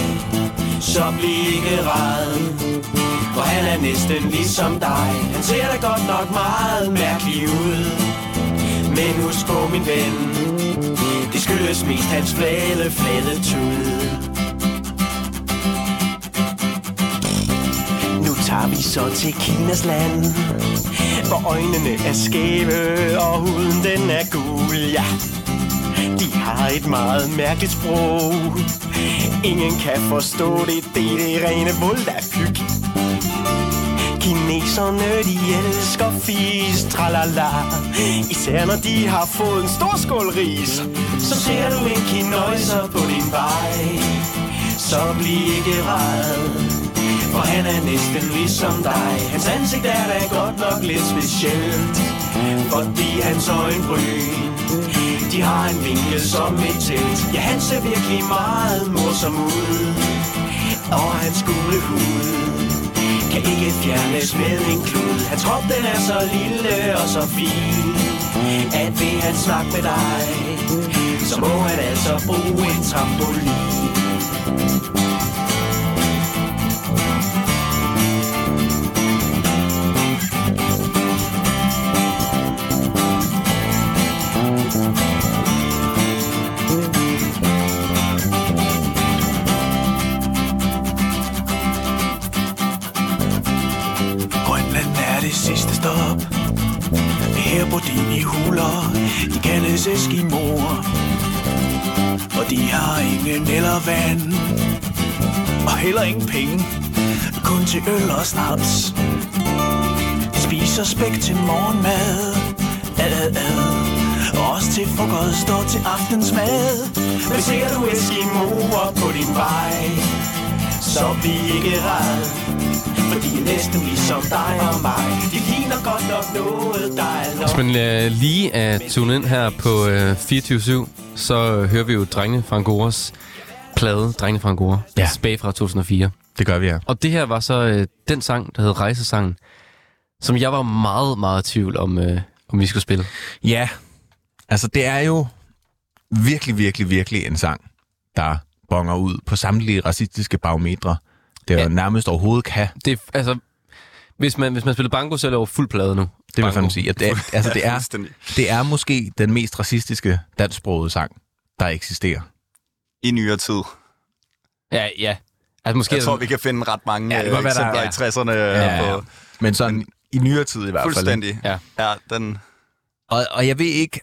så bliv ikke ræd. For han er næsten ligesom dig. Han ser da godt nok meget mærkelig ud. Men husk på min ven, det skyldes mest hans flade, flade tud. Tager vi så til Kinas land Hvor øjnene er skæve Og huden den er gul, ja De har et meget mærkeligt sprog. Ingen kan forstå det Det er det rene volapyk Kineserne, de elsker fis, tralala. Især når de har fået en stor skål ris. Så ser du en kinøjser på din vej. Så bliv ikke ræd for han er næsten ligesom dig. Hans ansigt er da godt nok lidt specielt. Fordi hans øjenbryn. De har en vinkel som et telt. Ja, han ser virkelig meget morsom ud. Og hans gule hud Kan ikke fjernes med en klud. Hans krop den er så lille og så fin At ved han snakke med dig Så må han altså bruge en trampolin. Stop Her på dine huler De kaldes Eskimoer. Og de har ingen eller vand. Og heller ingen penge. Kun til øl og snaps. De spiser spæk til morgenmad. Ad, ad, ad. Også til frokost og til aftensmad. Men ser du Eskimoer på din vej? Så bliv ikke ræd. For de er næsten ligesom dig og mig De ligner godt nok noget, der er nok Hvis man øh, lige er tunet ind her på øh, 24 så øh, hører vi jo Drengene fra Angoras plade, Drengene fra Angora, Ja. tilbage fra 2004. Det gør vi her. Og det her var så øh, den sang, der hed Rejsesangen, som jeg var meget, meget i tvivl om, øh, om vi skulle spille. Ja, altså det er jo virkelig, virkelig, virkelig en sang, der bonger ud på samtlige racistiske barometre. Det er Ja. jo nærmest overhovedet kan. Det er, altså, hvis man, hvis man spiller banko, så er det over fuld plade nu. Det vil jeg sige. At det, er, altså, det, er, det er måske den mest racistiske dansksprogede sang, der eksisterer. I nyere tid. Ja, ja. Altså, måske Jeg tror, vi kan finde ret mange Ja, ja, det godt være, der eksempler er- i 60'erne. Ja, ja. På, Men sådan i nyere tid i hvert fald. fuldstændig. Ja. ja den, Og, og jeg ved ikke,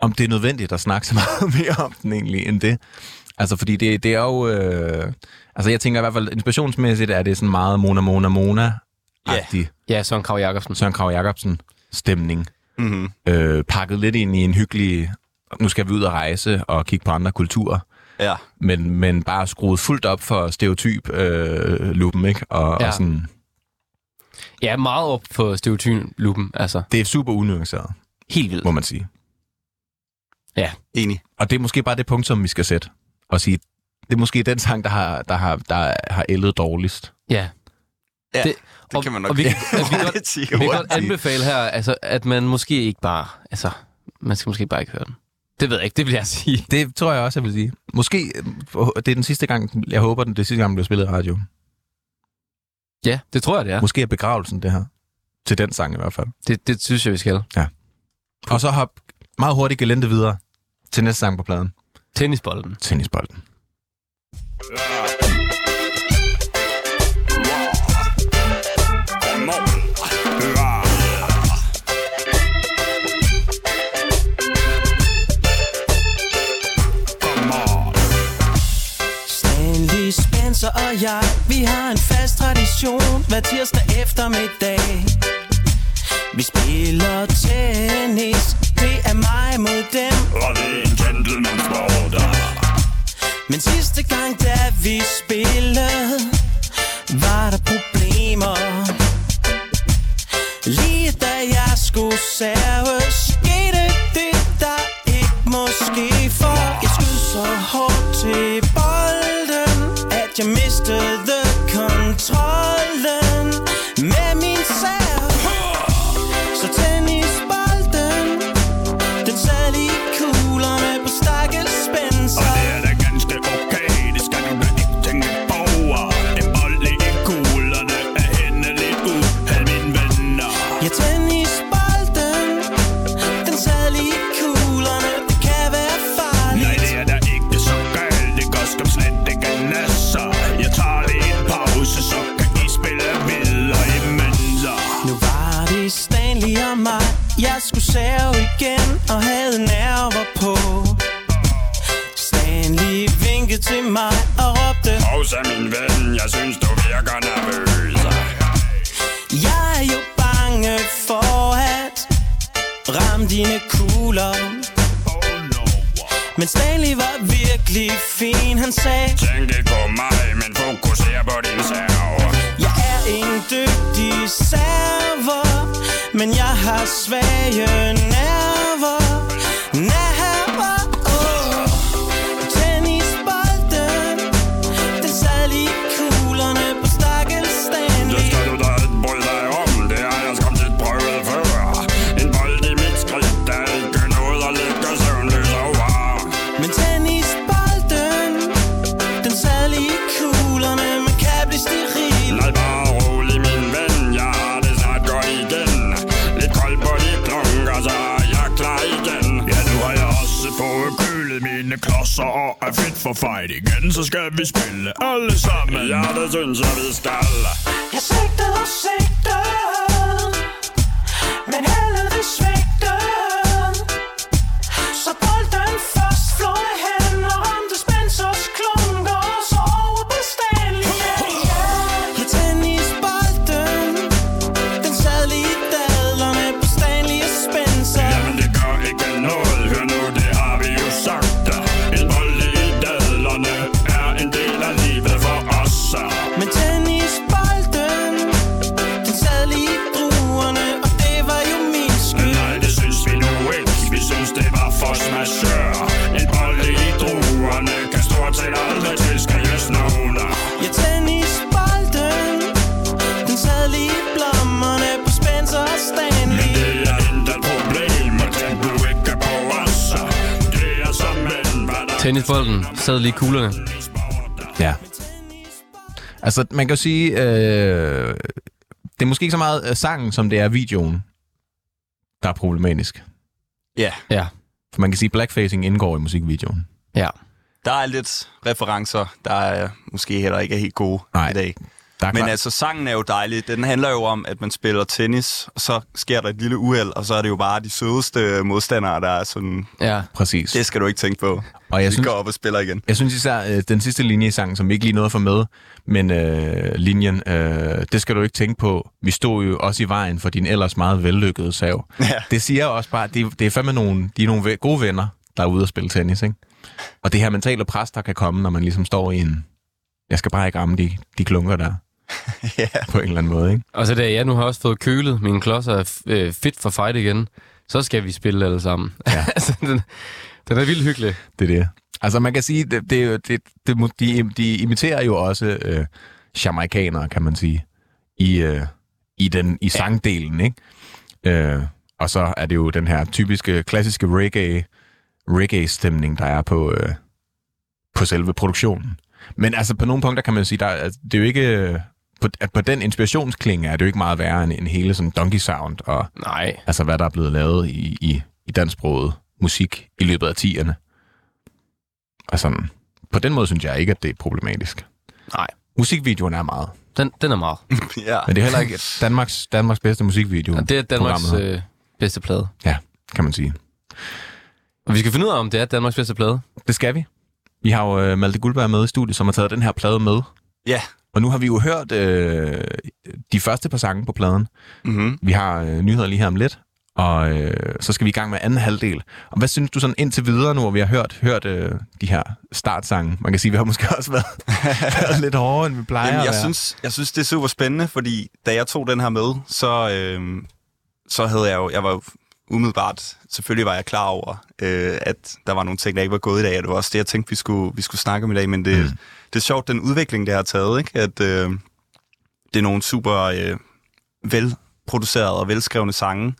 om det er nødvendigt at snakke så meget mere om den egentlig, end det. Altså, fordi det, det er jo... Øh, altså, jeg tænker i hvert fald, inspirationsmæssigt er det sådan meget Mona Mona Mona-agtig Ja, Søren Krav Jacobsen. Søren Krav Jacobsen stemning. mm-hmm. Øh, pakket lidt ind i en hyggelig... Nu skal vi ud og rejse og kigge på andre kulturer. Ja. Men, men bare skruet fuldt op for stereotyp øh, lupen, ikke? Og, Ja. og sådan, Ja, meget op på stereotypen, altså. det er super unuanceret, Helt vildt. må man sige. Enig. Og det er måske bare det punkt, som vi skal sætte. Og sige, det er måske den sang, der har, der har, der har ældet dårligst. Ja. Ja, Det- det, og- kan man nok og vi- altså, vi kan godt-. Vi kan godt anbefale her, altså, at man måske ikke bare... Altså, man skal måske bare ikke høre den. Det ved jeg ikke, det vil jeg sige. Det tror jeg også, jeg vil sige. Måske, øh, det er den sidste gang, jeg håber, den det er sidste gang, den bliver spillet i radio. Ja, det tror jeg, det er. Måske er begravelsen det her. Til den sang i hvert fald. Det, det synes jeg, vi skal. Og så hop meget hurtigt gelente videre til næste sang på pladen. Tennisbolden. Tennisbolden. Stanley Spencer og jeg, vi har en fast tradition hver tirsdag eftermiddag. Vi spiller tennis, det er mig mod dem. Og det er en gentleman sport men sidste gang, da vi spillede, var der problemer. Lige da jeg skulle serve, skete det, der ikke måske for. Jeg skød så hårdt til serve igen og havde nerver på. Stanley vinkede til mig og råbte, Pausa, min ven, jeg synes du virker nervøs jeg er jo bange for at ramme dine kugler. Men Stanley var virkelig fin, han sagde, Tænk ikke på mig, men fokuser på din serv Jeg er en dygtig server, men jeg har svage nerver. Nerver, kølet klodser og er fit for fight igen Så skal vi spille alle sammen. Ja, det synes jeg, vi skal. Jeg sigtede og sigtede, men heldet vi svigtede. Tennisbolden sad lige kuglerne. Ja. Altså, man kan jo sige, øh, det er måske ikke så meget øh, sangen, som det er videoen, der er problematisk. Ja, Ja, For man kan sige, at blackfacing indgår i musikvideoen. ja. der er lidt referencer, der er måske heller ikke er helt gode Nej, i dag. Der Men klart- altså, sangen er jo dejlig. Den handler jo om, at man spiller tennis, og så sker der et lille uheld, og så er det jo bare de sødeste modstandere, der er sådan, Ja, Præcis. det skal du ikke tænke på. Og jeg Vi synes, går op og spiller igen. jeg synes især, øh, den sidste linje i sangen, som vi ikke lige nåede at få med, men øh, linjen, øh, det skal du ikke tænke på. Vi stod jo også i vejen for din ellers meget vellykkede sav. Ja. Det siger også bare, det, det er fandme nogle, de er nogle gode venner, der er ude og spille tennis, ikke? Og det her mentale pres, der kan komme, når man ligesom står i en... Jeg skal bare ikke ramme de, de klunker der, ja. på en eller anden måde, ikke? og så da jeg nu har også fået kølet mine klodser er øh, fit for fight igen, så skal vi spille alle sammen. Ja. altså, den, den er vildt hyggelig. Det er det. Altså man kan sige, det, det, er jo- det, det, de, de imiterer jo også øh, jamaikanere, kan man sige, i, øh, i, den, i sangdelen, ikke? Øh, og så er det jo den her typiske, klassiske reggae, reggae-stemning, der er på, øh, på selve produktionen. Men altså på nogle punkter kan man sige, der, er- det er jo ikke... På, at på den inspirationsklinge er det jo ikke meget værre end, end hele sådan donkey sound og Nej. altså hvad der er blevet lavet i, i, i dansksproget musik i løbet af 10'erne. Og sådan, på den måde synes jeg ikke, at det er problematisk. Nej. Musikvideoen er meget. Den, den er meget. ja. Men det er heller ikke Danmarks, Danmarks bedste musikvideo. Og det er Danmarks øh, bedste plade. Ja, kan man sige. Og vi skal finde ud af, om det er Danmarks bedste plade. Det skal vi. Vi har jo øh, Malte Guldberg med i studiet, som har taget den her plade med. Ja. Og nu har vi jo hørt øh, de første par sange på pladen. Mm-hmm. Vi har øh, nyheder lige her om lidt, og øh, så skal vi i gang med anden halvdel. Og hvad synes du sådan indtil videre nu, hvor vi har hørt, hørt øh, de her startsange? Man kan sige, at vi har måske også været, været lidt hårdere, end vi plejer Jamen, at jeg, være. synes, jeg synes, det er super spændende, fordi da jeg tog den her med, så, øh, så havde jeg jo, jeg var jo umiddelbart, selvfølgelig var jeg klar over, øh, at der var nogle ting, der ikke var gået i dag, og det var også det, jeg tænkte, vi skulle, vi skulle snakke om i dag, men det, mm. Det er sjovt, den udvikling, det har taget, ikke? at øh, det er nogle super øh, velproducerede og velskrevne sange,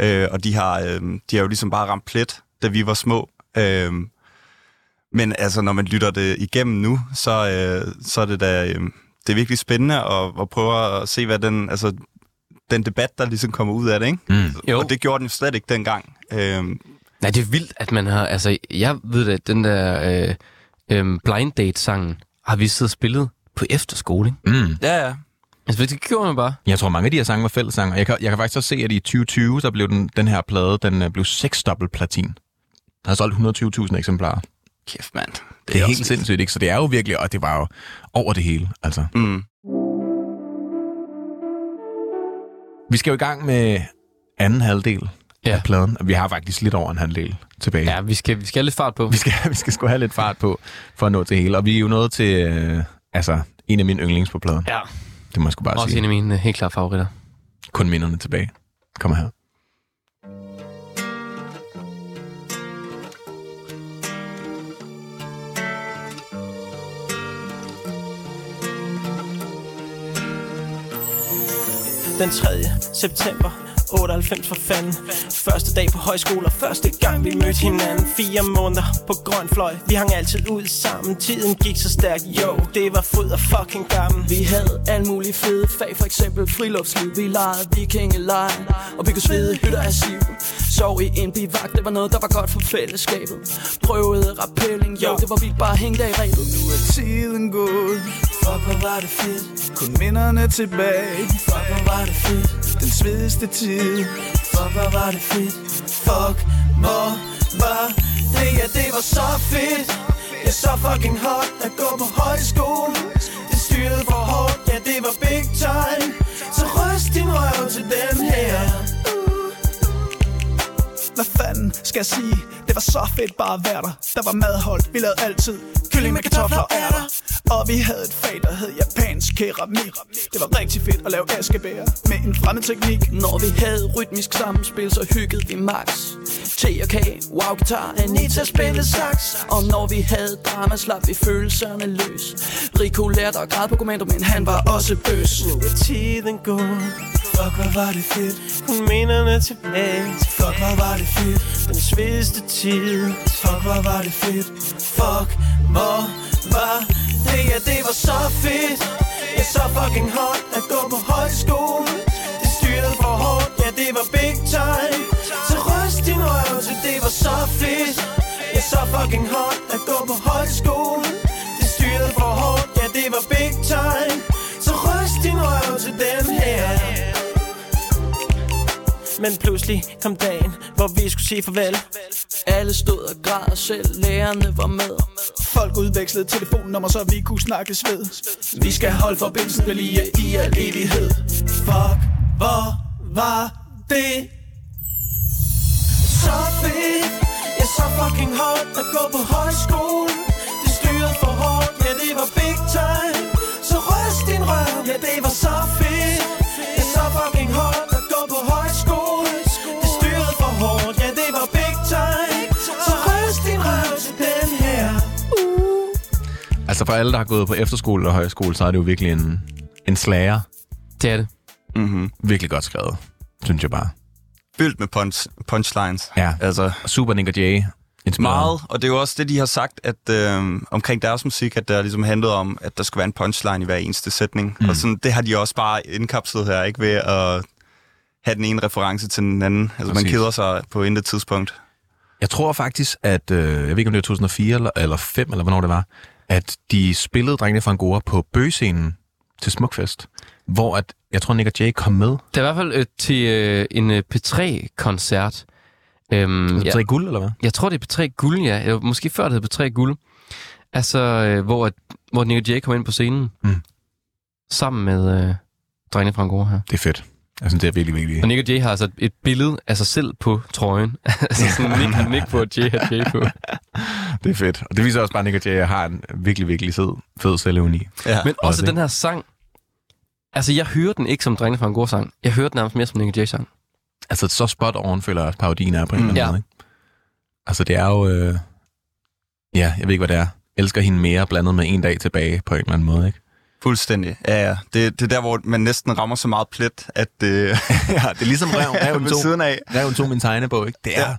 øh, og de har, øh, de har jo ligesom bare ramt plet, da vi var små. Øh, men altså, når man lytter det igennem nu, så, øh, så er det da... Øh, det er virkelig spændende at, at prøve at se, hvad den, altså, den debat, der ligesom kommer ud af det, ikke? Mm. Jo. Og det gjorde den jo slet ikke dengang. Øhm, Nej, det er vildt, at man har... Altså, jeg ved at den der øh, øh, Blind Date-sangen har vi siddet og spillet på efterskole, ikke? Mm. ja, ja. Altså, det gjorde man bare. Jeg tror, mange af de her sange var fællessange, og jeg kan, jeg kan faktisk også se, at i 2020, der blev den, den her plade, den øh, blev seksdobbelt platin. Der har solgt 120.000 eksemplarer. Kæft, mand. Det, Det er også helt sindssygt, ikke? Så det er jo virkelig, og det var jo over det hele, altså. Mm. Vi skal jo i gang med anden halvdel ja. Af pladen, og vi har faktisk lidt over en halvdel tilbage. Ja, vi skal, vi skal have lidt fart på. Vi skal, vi skal sgu have lidt fart på, for at nå til hele. Og vi er jo nået til, øh, altså, en af mine yndlings på pladen. Ja, Det må jeg sgu bare også sige. en af mine øh, helt klare favoritter. Kun minderne tilbage. Kommer her. Den 3. september 98 for fanden. Første dag på højskole og første gang vi mødte hinanden. Fire måneder på grøn fløj. Vi hang altid ud sammen. Tiden gik så stærkt, jo Det var fryd og fucking gammel. Vi havde alle mulige fede fag, for eksempel friluftsliv. Vi legede vikingeleje, og vi kunne svede hytter af siv. Sov i en bivagt, det var noget, der var godt for fællesskabet. Prøvede rappelling, jo, det var vildt bare hænge der i rebet. Nu er tiden gået, fuck hvor var det fedt. Kun minderne tilbage, fuck hvor var det fedt. Den svedigste tid, fuck hvor var det fedt. Fuck hvor var det, ja det var så fedt. Det er så fucking hot at gå på højskole. Det styrede for hårdt, ja det var big time. Så ryst din røv til den her hvad fanden skal jeg sige? Det var så fedt bare at være der. Der var madhold, vi lavede altid Kylling med kartofler og ærter. Og vi havde et fag, der hed japansk keramik. Det var rigtig fedt at lave askebær Med en fremmed teknik. Når vi havde rytmisk samspil, så hyggede vi max. T og K, wow guitar, Anita spillede sax. Og når vi havde drama, slap vi følelserne løs. Rico lærte at græde på kommando, men han var også bøs. Nu er tiden gået. Fuck, hvor var det fedt. Kun minderne tilbage. Fuck, hvor var det fedt. Den svedigste tid. Fuck, hvor var det fedt. Fuck, hvor var det? Ja, det var så fedt. Ja, så fucking hot at gå på højskole. Det styrede for hårdt. Ja, det var big time. Så ryst din røv så det var så fedt. Ja, så fucking hot at gå på højskole Men pludselig kom dagen, hvor vi skulle sige farvel Alle stod og græd, selv lærerne var med. Folk udvekslede telefonnummer, så vi kunne snakkes ved. Vi skal holde forbindelsen ved lige i al evighed. Fuck, hvor var det Så fedt Ja, så fucking hot at gå på højskole Det styrede for hårdt, ja det var big time Så ryst din røv, ja det var så fedt Altså for alle, der har gået på efterskole og højskole, så er det jo virkelig en, en slager. Det er det. Mm-hmm. Virkelig godt skrevet, synes jeg bare. Fyldt med punch, punchlines. Ja. Altså, Super Nick og Jay. inspireret. Meget, og det er jo også det, de har sagt, at øh, omkring deres musik, at der ligesom handlede om, at der skulle være en punchline i hver eneste sætning. Mm. Og sådan, det har de også bare indkapslet her, ikke ved at have den ene reference til den anden. Altså, man Præcis. keder sig på intet tidspunkt. Jeg tror faktisk, at, øh, jeg ved ikke om det var 2004 eller, eller 5, eller hvornår det var, at de spillede Drengene fra Angora på bøgescenen til Smukfest, hvor at, jeg tror, Nick og Jay kom med. Det er i hvert fald øh, til øh, en øh, P3-koncert. Øhm, Ja. ja, Så guld, eller hvad? jeg tror, det er P3 Guld, ja. Eller måske før det hed P3 Guld. Altså, øh, hvor, at- hvor Nick og Jay kom ind på scenen. Mm. Sammen med øh, drengene fra Angora her. Det er fedt. Jeg synes, det er virkelig, virkelig... Og Nick og Jay har altså et billede af sig selv på trøjen. altså sådan Nick, Nick på og Jay har Jay på. Det er fedt. Og det viser også bare, at Nick og Jay har en virkelig, virkelig fed, fed selvevni. Ja. Men også Også, den her sang. Altså, jeg hører den ikke som drengene fra Angora sang. Jeg hører den nærmest mere som Nick og Jay sang. Altså, så spot on føler jeg også, parodien er på en Mm. eller anden Ja. måde. Ikke? Altså, det er jo... Øh... Ja, jeg ved ikke, hvad det er. Elsker hende mere blandet med en dag tilbage på en eller anden måde, ikke? Fuldstændig. Ja, ja. Det, det er der, hvor man næsten rammer så meget plet, at det... ja, det er ligesom Reven, Reven, ved tog, siden af. Reven tog min tegnebog, ikke? Det er... Ja.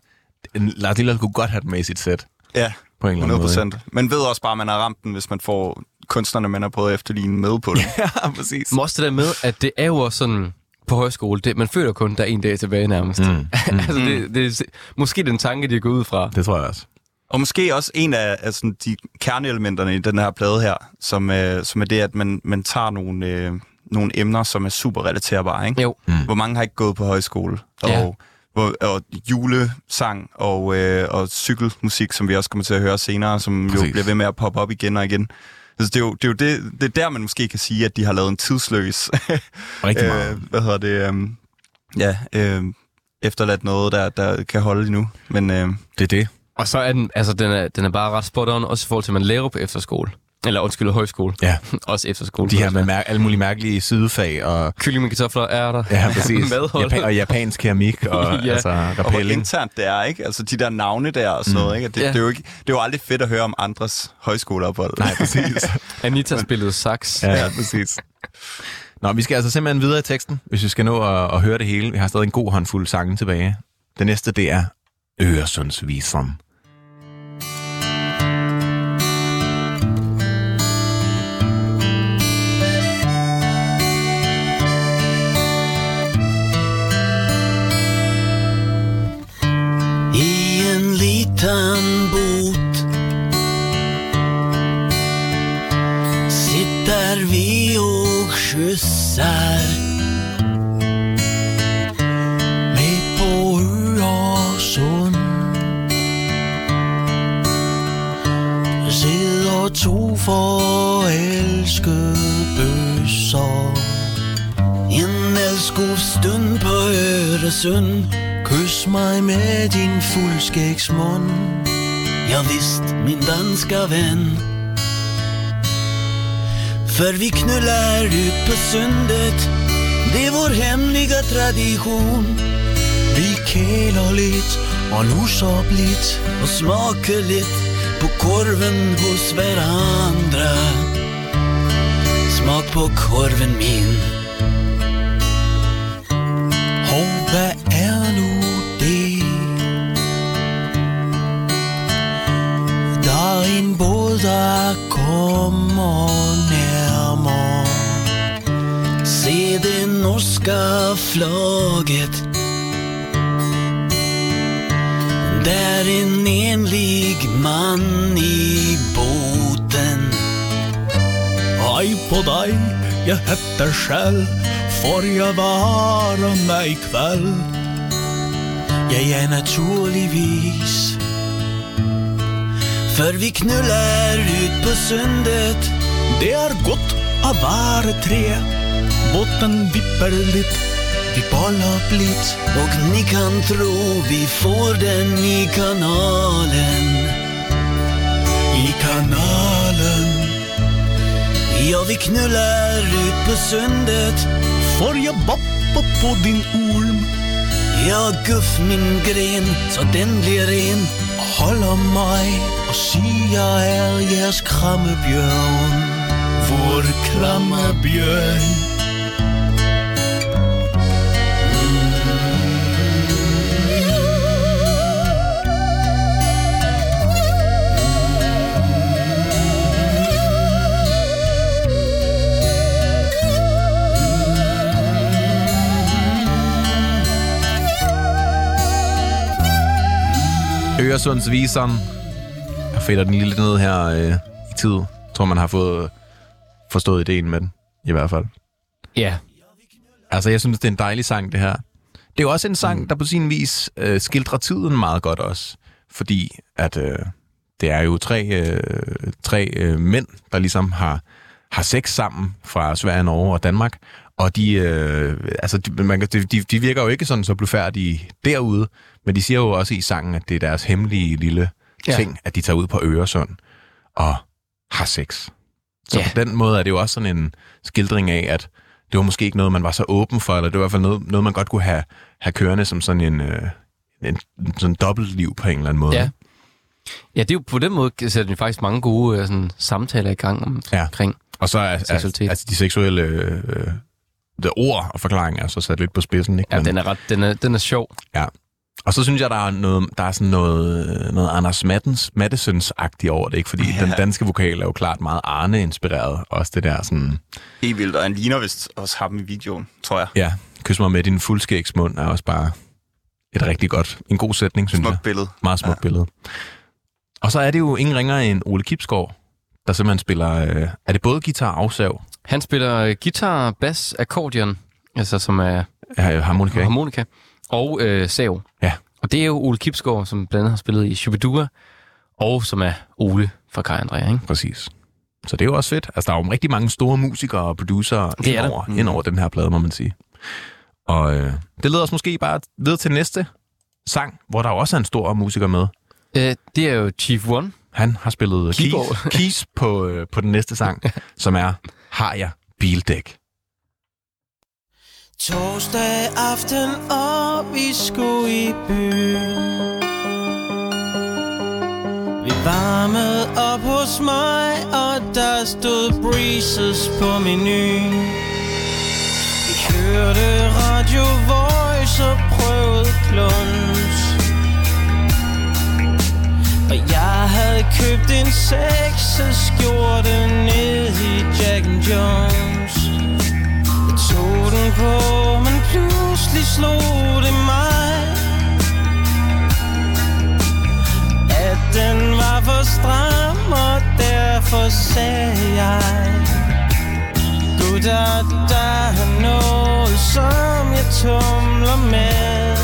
Lars Lillard kunne godt have den med i sit sæt, Ja, på en eller anden 100 måde. procent. Man ved også bare, at man har ramt den, hvis man får kunstnerne, man har prøvet at efterligne med på det. Ja, præcis. Men også det der med, at det er jo også sådan på højskole. Det, man føler kun, der er en dag tilbage nærmest. Mm. Mm. altså, det, det, er måske den tanke, de er gået ud fra. Det tror jeg også. Og måske også en af, sådan, de kerneelementerne i den her plade her, som, øh, som er det, at man, man tager nogle, øh, nogle emner, som er super relaterbare. Ikke? Jo. Mm. Hvor mange har ikke gået på højskole? Og, Ja. hvor, og julesang og, øh, og cykelmusik, som vi også kommer til at høre senere, som Præcis. Præcis. jo bliver ved med at poppe op igen og igen. Altså, det, er jo, det er jo det, det er der, man måske kan sige, at de har lavet en tidsløs Rigtig meget. øh, hvad hedder det, øh, ja, øh, efterladt noget, der, der kan holde endnu. Men øh, Det er det. Og så er den, altså, den er, den er bare ret spot on, også i forhold til, at man lærer på efterskole. Eller undskyld, højskole. Ja. også efterskole. De her med mær- alle mulige mærkelige sidefag og, Kylling med kartofler er der. ja, præcis. Madhold. Japan, og japansk keramik og Ja. altså og hvor rappelling. internt det er, ikke? Altså de der navne der og sådan mm. noget, ikke? Det, Ja. det, er jo ikke, det er jo aldrig fedt at høre om andres højskoleophold. Nej, præcis. Anita spillede sax. Ja, ja, præcis. Nå, vi skal altså simpelthen videre i teksten, hvis vi skal nå at, at høre det hele. Vi har stadig en god håndfuld sange tilbage. Det næste, det er Øresundsviseren. I en liten bot Sitter vi och skjutsar to forelskede bøsser. En elskov stund på Øresund. Kys mig med din fuldskægsmund. Ja visst, min danska vän För vi knuller ut på sundet Det är vår hemliga tradition. Vi kæler lidt og och så lidt och smakar lidt på korven hos varandra Smak på korven min. Hvad er nu det? Der er en båd, der kommer nærmere. Se det norska flagget Er en enlig mand i båten. Hej på dig, jeg heter Kjell Får jeg vara med i kväll? Ja, ja, naturligvis. För vi knullar ut på sundet. Det er godt at være tre. Båten vipper litt Vi bollar blitt Och ni kan tro vi får den i kanalen. I kanalen. Ja, vi knullar ut på sundet. Får jeg boppa på din orm? Ja, guff min gren så den blir ren. Holder mig og siger er jeres krammebjørn Vår krammebjørn Øresundsviseren. Jeg fætter den lidt ned her øh, i tid. Jeg tror, man har fået forstået ideen med den, i hvert fald. Ja, Altså, jeg synes, det er en dejlig sang, det her. Det er jo også en sang, der på sin vis øh, skildrer tiden meget godt også. Fordi at øh, det er jo tre, øh, tre øh, mænd, der ligesom har, har sex sammen fra Sverige, Norge og Danmark. Og de, øh, altså, de, man, de, de virker jo ikke sådan så blufærdige derude, men de siger jo også i sangen, at det er deres hemmelige lille Ja. ting, at de tager ud på Øresund og har sex. Så Ja. på den måde er det jo også sådan en skildring af, at det var måske ikke noget, man var så åben for, eller det var i hvert fald noget, noget man godt kunne have, have kørende som sådan en, øh, en sådan dobbeltliv på en eller anden måde. Ja. Ja, det er jo på den måde, sætter den faktisk mange gode øh, sådan, samtaler i gang om, Ja. omkring. Og så er, er altså de seksuelle øh, de ord og forklaringer er så sat lidt på spidsen. Ikke? Ja, Men- den er, ret, den er, den er sjov. Ja. Og så synes jeg, der er, noget, der er sådan noget, noget Anders Mattens, Mattesons-agtigt over det, ikke? Fordi ja. den danske vokal er jo klart meget Arne-inspireret. Også det der sådan, Helt vildt, og han ligner vist også ham i videoen, tror jeg. ja, kys mig med din fuldskægsmund er også bare et rigtig godt, en god sætning, synes jeg. Smukt billede. Meget smukt ja. billede. Og så er det jo ingen ringer end Ole Kipsgaard, der simpelthen spiller, øh, er det både guitar og afsav? Han spiller guitar, bass, akkordeon, altså som er Ja, harmonika, ikke? Og øh, sav. Ja. Og det er jo Ole Kipsgaard, som blandt andet har spillet i Shubidua, og som er Ole fra Kai Andrea, ikke? Præcis. Så det er jo også fedt. Altså, der er jo rigtig mange store musikere og producer er der. indover, mm. indover den her plade, må man sige. Og øh, det leder os måske bare videre til næste sang, hvor der også er en stor musiker med. Øh, det er jo Chief One. Han har spillet keys, keys på, øh, på den næste sang, som er Har jeg bildæk? Torsdag aften, og vi skulle i byen. Vi varmede op hos mig, og der stod breezes på menuen. Vi hørte Radio Voice og prøvede kluns Og jeg havde købt en sexeskjorte ned i Jack and Jones den på, men pludselig slog det mig At den var for stram, og derfor sagde jeg Gutter, der er noget, som jeg tumler med.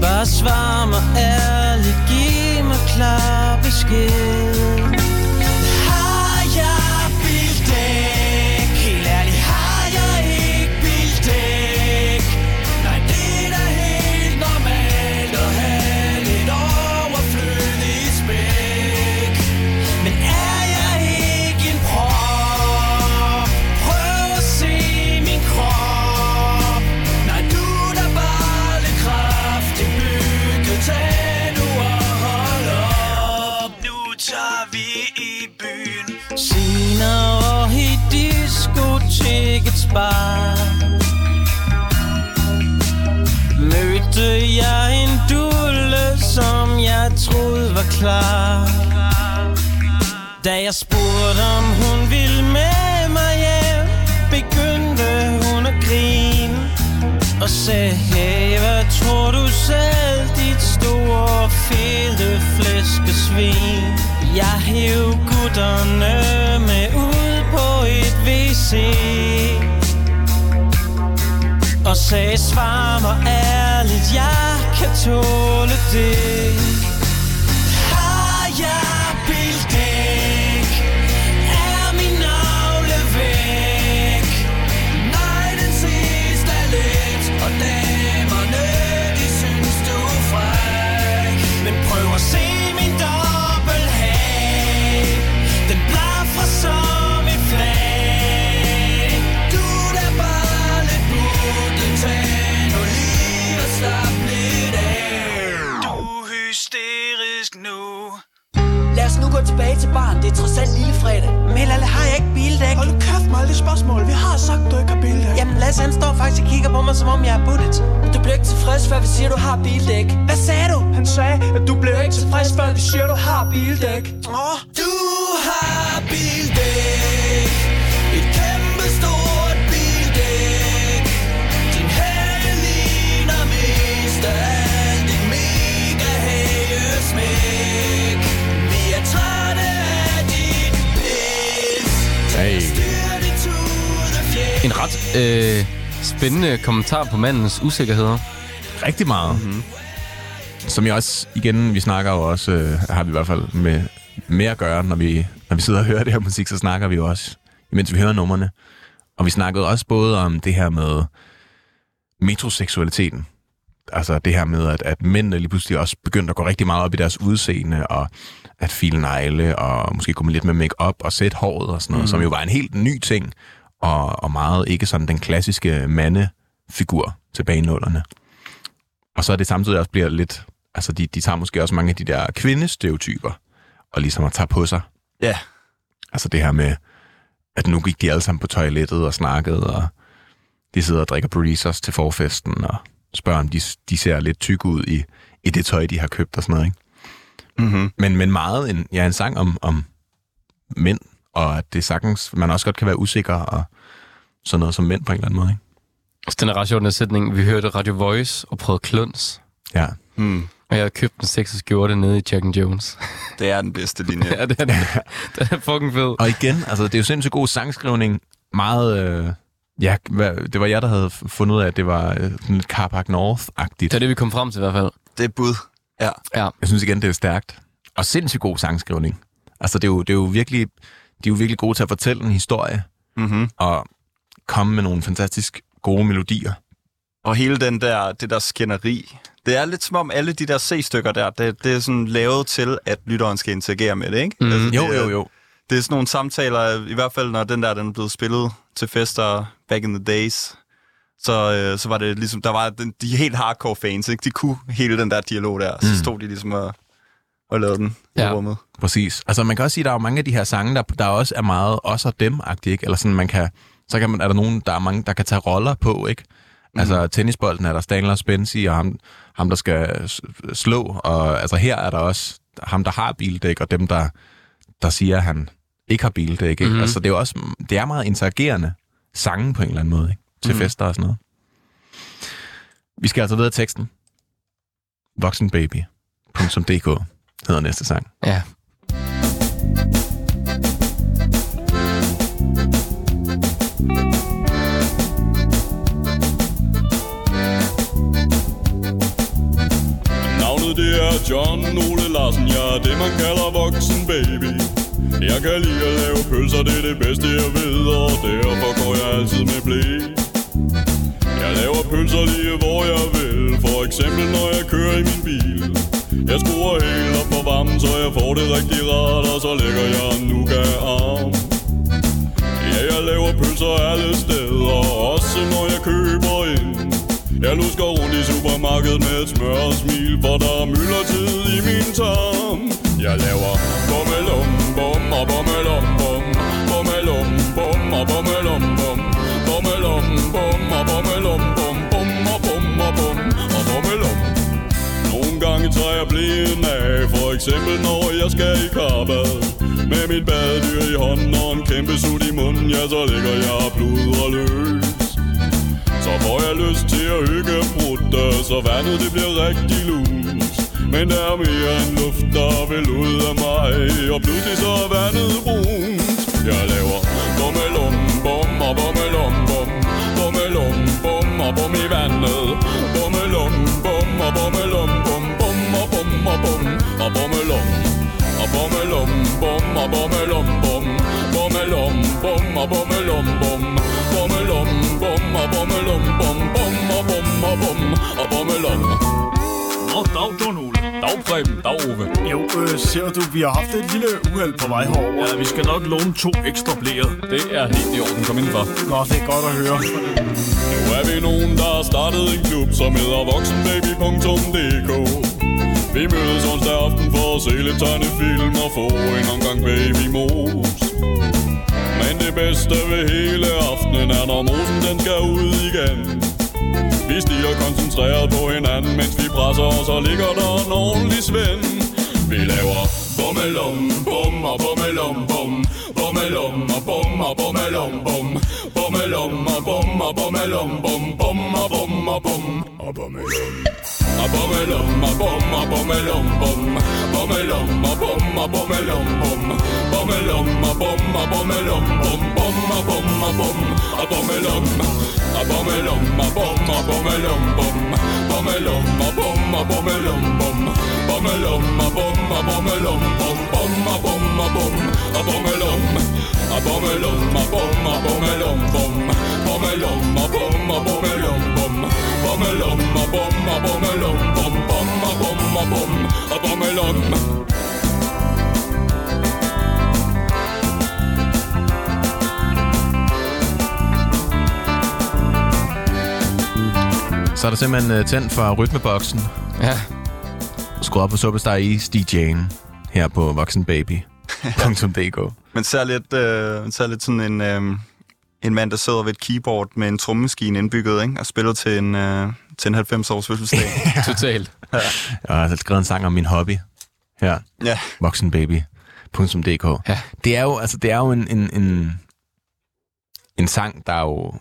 Bare svar mig ærligt, giv mig klar besked. veninder og i diskoteket spar Mødte jeg en dulle, som jeg troede var klar Da jeg spurgte, om hun ville med mig hjem Begyndte hun at grine og sagde Hey, hvad tror du selv, dit store fede flæskesvin? Jeg hæv gutterne med ud på et WC og sagde, svar mig ærligt, jeg kan tåle det. Mig, som om jeg er buttet. Du bliver ikke tilfreds, før vi siger, du har bildæk. Hvad sagde du? Han sagde, at du bliver ikke tilfreds, før vi siger, du har bildæk. Åh, Du har bildæk. Et kæmpe stort bildæk. Din hale ligner mest af alt et mega. Vi er trætte af dit pis. Hey. En ret øh, spændende kommentar på mandens usikkerheder. Rigtig meget. Mm-hmm. Som jeg også, igen, vi snakker jo også, øh, har vi i hvert fald med, med at gøre, når vi, når vi sidder og hører det her musik, så snakker vi jo også, imens vi hører numrene. Og vi snakkede også både om det her med metroseksualiteten. Altså det her med, at, at mændene lige pludselig også begyndte at gå rigtig meget op i deres udseende, og at file negle, og måske gå med lidt med make-up og sætte håret og sådan noget, mm. som jo var en helt ny ting, og, og meget ikke sådan den klassiske mandefigur tilbage i nullerne. Og så er det samtidig også bliver lidt... Altså, de, de tager måske også mange af de der kvindestereotyper, og ligesom at tage på sig. Ja. Altså det her med, at nu gik de alle sammen på toilettet og snakkede, og de sidder og drikker breezers til forfesten, og spørger, om de, de ser lidt tykke ud i, i det tøj, de har købt og sådan noget, ikke? Mm-hmm. Men, men meget en, ja, en sang om, om mænd, og at det sagtens, man også godt kan være usikker og sådan noget som mænd på en eller anden måde, ikke? Så den er ret sjov, den her sætning. Vi hørte Radio Voice og prøvede kluns. Ja. Mm. Og jeg har købt en sexet skjorte nede i Jack and Jones. Det er den bedste linje. ja, det er, den, den er fucking fed. Og igen, altså det er jo sindssygt god sangskrivning. Meget, øh, ja, det var jeg, der havde fundet ud af, at det var øh, sådan lidt Carpark North-agtigt. Det er det, vi kom frem til i hvert fald. Det er bud. Ja. Ja. Jeg synes igen, det er stærkt. Og sindssygt god sangskrivning. Altså det er jo, det er jo virkelig, de er jo virkelig gode til at fortælle en historie, Mm-hmm. og komme med nogle fantastisk gode melodier. Og hele den der, det der skænderi, det er lidt som om alle de der C-stykker der, det, det er sådan lavet til, at lytteren skal interagere med det, ikke? Mhm. det, Jo, jo, jo. Det er sådan nogle samtaler, i hvert fald når den der, den er blevet spillet til fester back in the days, så, øh, så var det ligesom, der var den, de helt hardcore fans, ikke? De kunne hele den der dialog der, så stod de ligesom og, og lavede den i Ja. rummet. Præcis. Altså man kan også sige, at der er jo mange af de her sange, der, der også er meget os og dem-agtige, ikke? Eller sådan, man kan, så kan man, er der nogen, der er mange, der kan tage roller på, ikke? Altså tennisbolden er der Stanley Spency, og ham, ham der skal slå, og altså her er der også ham, der har bildæk, og dem, der, der siger, at han ikke har bildæk, ikke? Mhm. Mm-hmm. Altså det er jo også, det er meget interagerende sange på en eller anden måde, ikke? Til Mhm. mm. fester og sådan noget. Vi skal altså videre i teksten. Voksenbaby.dk hedder næste sang. Ja. Navnet det er John Ole Larsen, jeg er det man kalder voksen baby. Jeg kan lide at lave pølser, det er det bedste jeg ved Og derfor går jeg altid med blæ Jeg laver pølser lige hvor jeg vil. For eksempel når jeg kører i min bil jeg skruer helt op på varmen, så jeg får det rigtig rart Og så lægger jeg en nougat-arm Ja, jeg laver pølser alle steder Også når jeg køber ind. Jeg lusker rundt i supermarkedet med et smør og smil For der er myldretid i min tarm. Jeg laver bummelum bum og bummelum bum Bummelum bum og bummelum bum Bummelum bum og bummelum tager jeg blæen af. For eksempel når jeg skal i karbad Med mit badedyr i hånden og en kæmpe sut i munden Ja, så ligger jeg og pludrer løs. Så får jeg lyst til at hygge brutte Så vandet det bliver rigtig lunt Men der er mere end luft, der vil ud af mig. Og pludselig så er vandet brunt. Jeg laver bummelum, bum og bummelum, bum Bummelum, bum og bum i vandet. Bummelum, bum og bummelum, og bummelum Og bummelum, bum og bummelum, bum Bummelum, bum og bummelum, bum Bummelum, bum og bummelum, bum Bum og bum og bum og bummelum Nå, dag, John Ole. Dag Preben, dag Ove Jo, øh, ser du, vi har haft et lille uheld på vej herover. Ja, vi skal nok låne to ekstra blæer. Det er helt i orden, kom indenfor Nå, det er godt at høre. Nu er vi nogen, der har startet en klub, som hedder voksenbaby.dk vi mødes onsdag aften for at se lidt tegnefilm og få en omgang babymos Men det bedste ved hele aftenen er, når mosen den skal ud igen. Vi stiger koncentreret på hinanden, mens vi presser, og ligger der en ordentlig svend. Vi laver bummelum, bum og bummelum, bum Bummelum og bum og bummelum, bum Bummelum og bum og bummelum, bum Bum og bum og bum og bummelum og bummelum og bum og bummelum, bum Bummelum og bum og bummelum, bum Bummelum og bum og bummelum, bum Bum og bum og bum og bummelum og bummelum og bum og bummelum, bum Bummelum og bum og bummelum, bum Bummelum og bum og bummelum, bum Bum og bum og bum og bummelum og bummelum og bum og bummelum, bum Bummelum og bum og bummelum, bum Bummelum og bum og bummelum, bum Bum og bum og bum og bummelum Så er der simpelthen uh, tændt for rytmeboksen. Ja. Skru op på Superstar East DJ'en her på voksenbaby.dk. Man ser lidt, øh, man ser lidt sådan en, øh, en mand, der sidder ved et keyboard med en trommemaskine indbygget, ikke? og spiller til en, øh, til en 90-års fødselsdag. Totalt. Jeg har skrevet en sang om min hobby her. ja. voksenbaby.dk. Ja. Det er jo, altså, det er jo en, en, en, en sang, der jo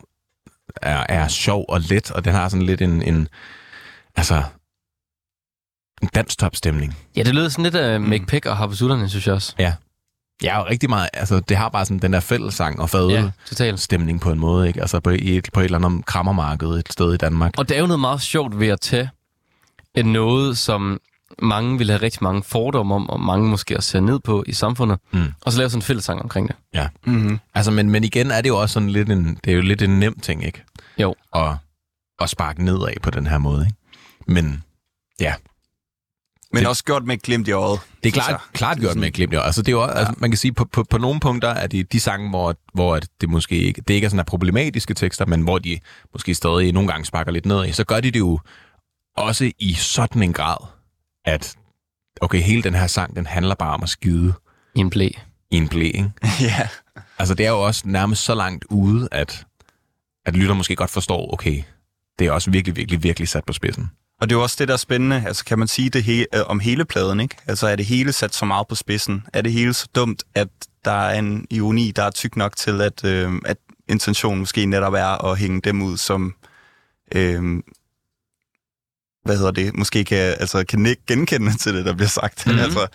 er, er sjov og let, og den har sådan lidt en, en altså, en danstopstemning. Ja, det lød sådan lidt af Mick Pick og Harpesutterne, synes jeg også. Ja. Ja, og rigtig meget, altså, det har bare sådan den der fællesang og fadøl Ja, totalt. stemning på en måde, ikke? Altså på, i et, på et eller andet krammermarked et sted i Danmark. Og det er jo noget meget sjovt ved at tage et noget, som mange vil have rigtig mange fordomme om, og mange måske også ser ned på i samfundet, Mm. og så lave sådan en fællesang omkring det. Ja. Mm-hmm. Altså, men, men igen er det jo også sådan lidt en, det er jo lidt en nem ting, ikke? Jo. At, at sparke nedad på den her måde, ikke? Men ja, Men Det- også gjort med et glimt i øjet. Det er klart, jeg. klart gjort med glimt. Ja. Altså, det er jo, ja. altså, man kan sige, på, på, på nogle punkter er det de sange, hvor, hvor at det måske ikke, det ikke er sådan er problematiske tekster, men hvor de måske stadig nogle gange sparker lidt ned i, så gør de det jo også i sådan en grad, at okay, hele den her sang, den handler bare om at skide I en blæ. i en blæ, ikke? ja. Altså, det er jo også nærmest så langt ude, at, at lytter måske godt forstår, okay, det er også virkelig, virkelig, virkelig sat på spidsen. Og det er jo også det, der er spændende. Altså, kan man sige det he- øh, om hele pladen, ikke? Altså, er det hele sat så meget på spidsen? Er det hele så dumt, at der er en ironi, der er tyk nok til, at, øh, at intentionen måske netop er at hænge dem ud, som... Øh, hvad hedder det? Måske kan, altså, kan ikke genkende til det, der bliver sagt. Mhm. Mm-hmm. altså,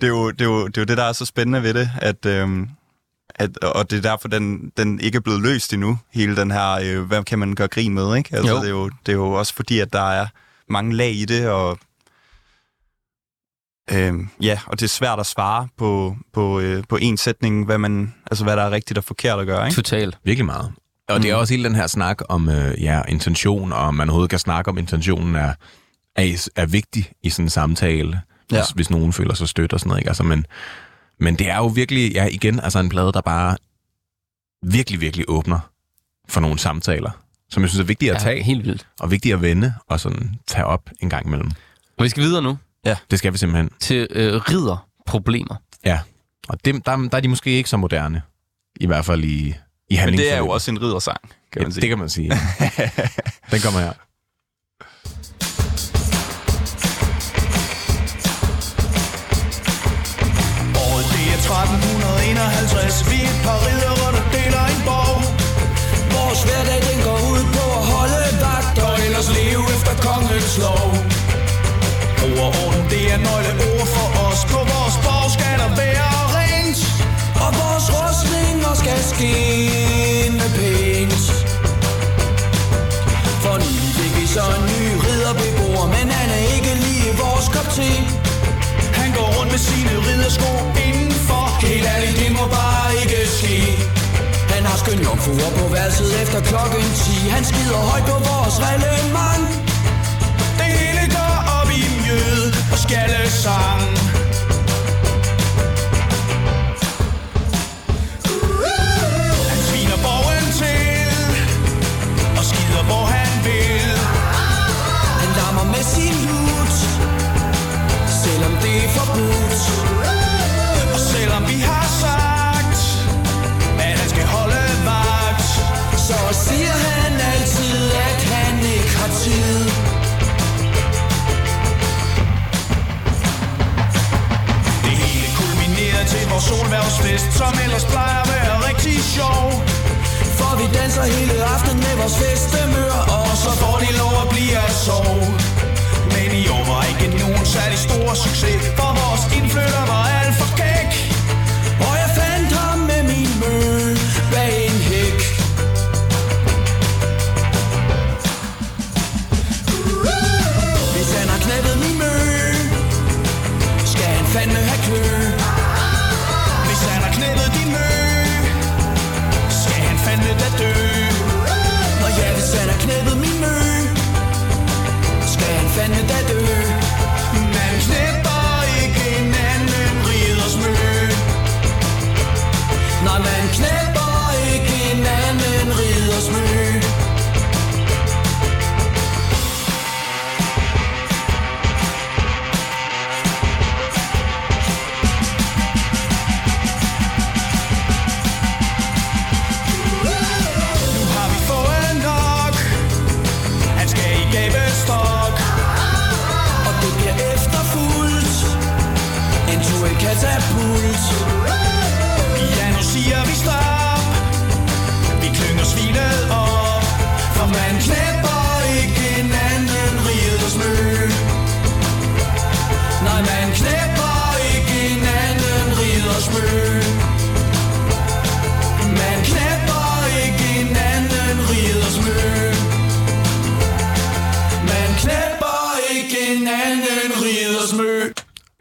det, er jo, det, er jo, det er jo det, der er så spændende ved det, at... Øh, at, og det er derfor, den, den ikke er blevet løst endnu, hele den her, øh, hvad kan man gøre grin med, ikke? Altså, Jo. det, er jo, det er jo også fordi, at der er mange lag i det, og øh, ja, og det er svært at svare på, på, øh, på en sætning, hvad, man, altså, hvad der er rigtigt og forkert at gøre, ikke? Totalt. Virkelig meget. Og mm. det er også hele den her snak om øh, ja, intention, og om man overhovedet kan snakke om, intentionen er, er, er vigtig i sådan en samtale. Ja. hvis, hvis nogen føler sig stødt og sådan noget. Ikke? Altså, men, men det er jo virkelig, ja igen, altså en plade, der bare virkelig, virkelig åbner for nogle samtaler, som jeg synes er vigtigt at ja, tage. helt vildt. Og vigtigt at vende og sådan tage op en gang imellem. Og vi skal videre nu. Ja. Det skal vi simpelthen. Til øh, ridderproblemer. Ja. Og dem, der, der er de måske ikke så moderne. I hvert fald i, i handling. Men det er jo også en riddersang, kan ja, man sige. det kan man sige. Den kommer her. Året det er 1351. Vi er et par ridder, og deler en borg. Vores hverdag efter lov Ord og orden, det er nøgleord for os. På vores borg skal der være rent. Og vores rustninger skal skinne pænt. For nylig fik vi så en ny ridderbeboer Men han er ikke lige vores kop te. Han går rundt med sine riddersko indenfor Helt ærligt, det må bare ikke ske. Han har skøn jomfruer på værelset efter klokken 10 Han skider højt på vores reglement og skallesang sang solværvsfest Som ellers plejer at være rigtig sjov. For vi danser hele aften med vores festemør Og så får de lov at blive at sove. Men i år var ikke nogen særlig stor succes For vores indflytter var alt for kæk Og jeg fandt ham med min mø bag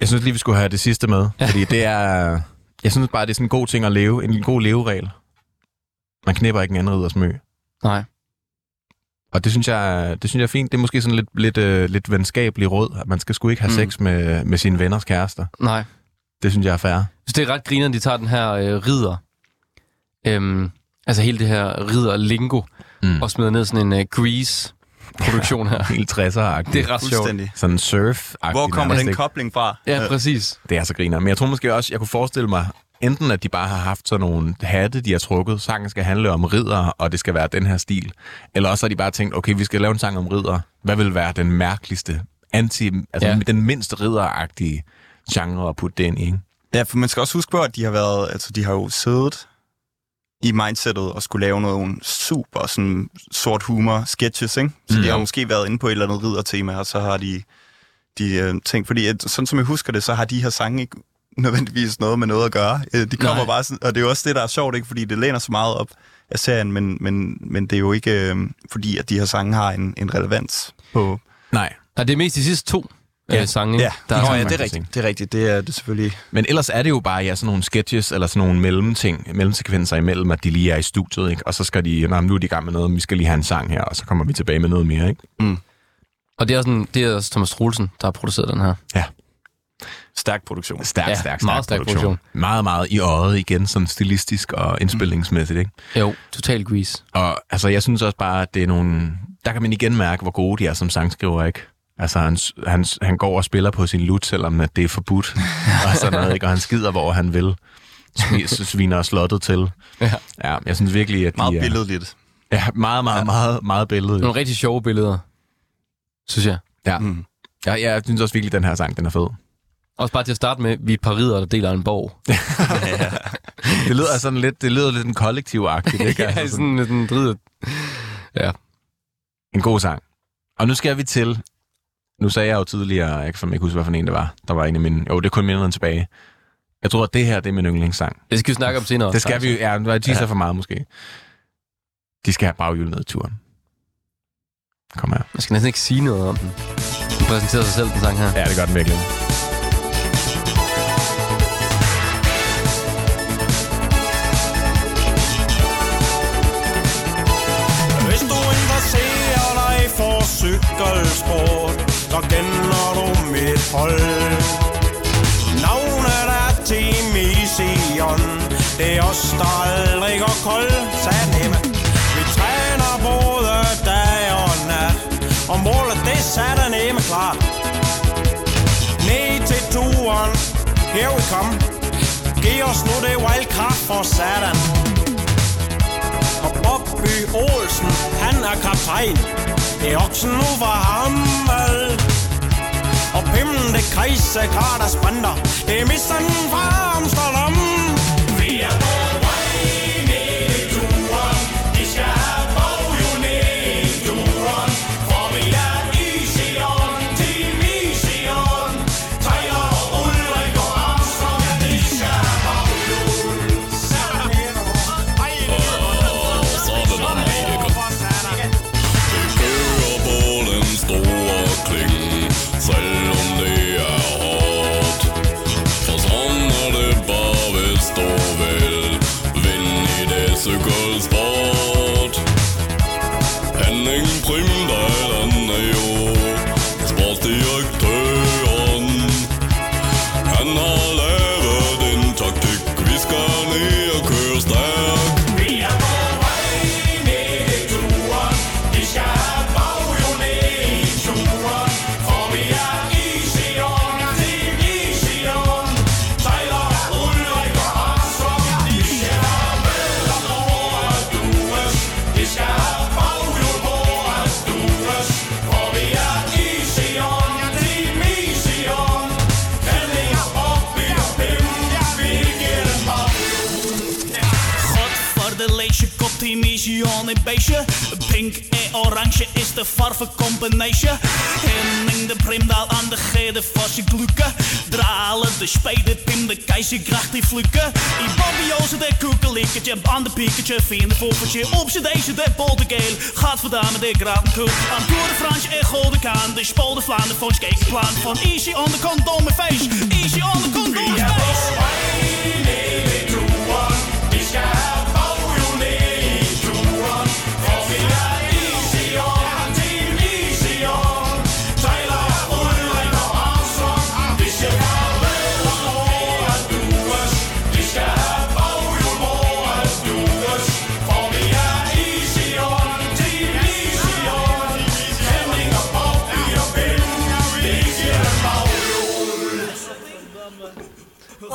synes lige, vi skulle have det sidste med, ja. fordi det er... Jeg synes bare, det er sådan en god ting at leve, en god leveregel. Man knipper ikke en anden riders mø. Nej. Og det synes jeg, det synes jeg er fint. Det er måske sådan lidt, lidt, øh, lidt venskabelig råd, at man skal sgu ikke have Mm. sex med, med sine venners kærester. Nej. Det synes jeg er fair. Så det er ret griner, de tager den her øh, ridder. Øhm, altså hele det her ridder-lingo. Mm. Og smider ned sådan en øh, grease-produktion her. Helt 60'er-agtigt. Det er ret sjovt. Sådan surf Hvor kommer den kobling fra? Ja, præcis. Det er så griner. Men jeg tror måske også, jeg kunne forestille mig, enten at de bare har haft sådan nogle hatte, de har trukket. Sangen skal handle om ridder, og det skal være den her stil. Eller også har de bare tænkt, okay, vi skal lave en sang om ridder. Hvad vil være den mærkeligste, anti, altså Ja. den mindst ridderagtige genre at putte den i, ikke? Ja, for man skal også huske på, at de har været, altså de har jo siddet i mindsetet og skulle lave nogle super sådan sort humor sketches, ikke? Så Mm. de har måske været inde på et eller andet riddertema, og så har de, de øh, tænkt, fordi at, sådan som jeg husker det, så har de her sange ikke nødvendigvis noget med noget at gøre. Øh, De kommer Nej. bare sådan, og det er jo også det, der er sjovt, ikke? Fordi det læner så meget op af serien, men, men, men det er jo ikke øh, fordi, at de her sange har en, en relevans på... Nej. Nej, det er mest de sidste to Ja. øh, sange? Ja, der Nå, er, ja, det er rigtigt. Det er rigtigt. Det er det selvfølgelig. Men ellers er det jo bare ja, sådan nogle sketches, eller sådan nogle mellemting, mellemsekvenser imellem, at de lige er i studiet, ikke? Og så skal de, nej, nu er de i gang med noget, vi skal lige have en sang her, og så kommer vi tilbage med noget mere, ikke? og det er, sådan, det er også Thomas Troelsen, der har produceret den her. Ja. Stærk produktion. Stærk, Ja, stærk, stærk, meget stærk produktion. Meget, meget i øjet igen, sådan stilistisk og indspilningsmæssigt, ikke? Jo, total grease. Og altså, jeg synes også bare, at det er nogle... Der kan man igen mærke, hvor gode de er som sangskriver, ikke? Altså, han, han, han går og spiller på sin lut, selvom at det er forbudt. og sådan noget, ikke? Og han skider, hvor han vil. Sviner slottet til. Ja. ja, jeg synes virkelig, at de Meget er... billedligt. Ja, meget, meget, meget, meget billede. Nogle rigtig sjove billeder, synes jeg. Ja. Mm. ja, jeg synes også virkelig, at den her sang, den er fed. Også bare til at starte med, vi er et par ridder, der deler en borg. Det lyder sådan lidt, det lyder lidt en kollektiv-agtigt, ikke? ja, Altså sådan, sådan drider. Ja. En god sang. Og nu skal vi til... Nu sagde jeg jo tidligere, jeg kan ikke huske, hvad for en det var. Der var en af mine... Jo, det er kun mindre tilbage. Jeg tror, at det her det er min yndlingssang. Det skal vi snakke om senere. Det skal vi jo. Ja, det var et teaser Ja. for meget måske. De skal have baghjul ned i turen. Kom her. Man skal næsten ikke sige noget om den. Den præsenterer sig selv, den sang her. Ja, det gør den virkelig. Hvis du interesserer dig for cykelsport, så kender du mit hold. Navnet er Team Ision, det er os, der aldrig går kold, sagde Nemme. Vi træner både dag og nat, og målet det satte Nemme klar. Ned til turen, here we come. Giv os nu det wildcard for satan. Og Bobby Olsen, han er kaptajn. Det er oksen nu var ham, vel? Og Pimmen, kredse, kejse, Carter sprinter. Det er missen fra Amsterdam. Combination. Henning de Primdaal aan de gede vaste gluken. Dralen de spede Pim de keizer gracht die fluken. I de koekelikkertje, aan de piekertje, vierde volkertje. Op z'n deze de poldergeel, gaat vandaan met de gratenkoek. Aan Tour de France en Golden Kaan, de spol de Vlaanderen van skatekplan. Van Easy on the condom face, Easy on the condom face.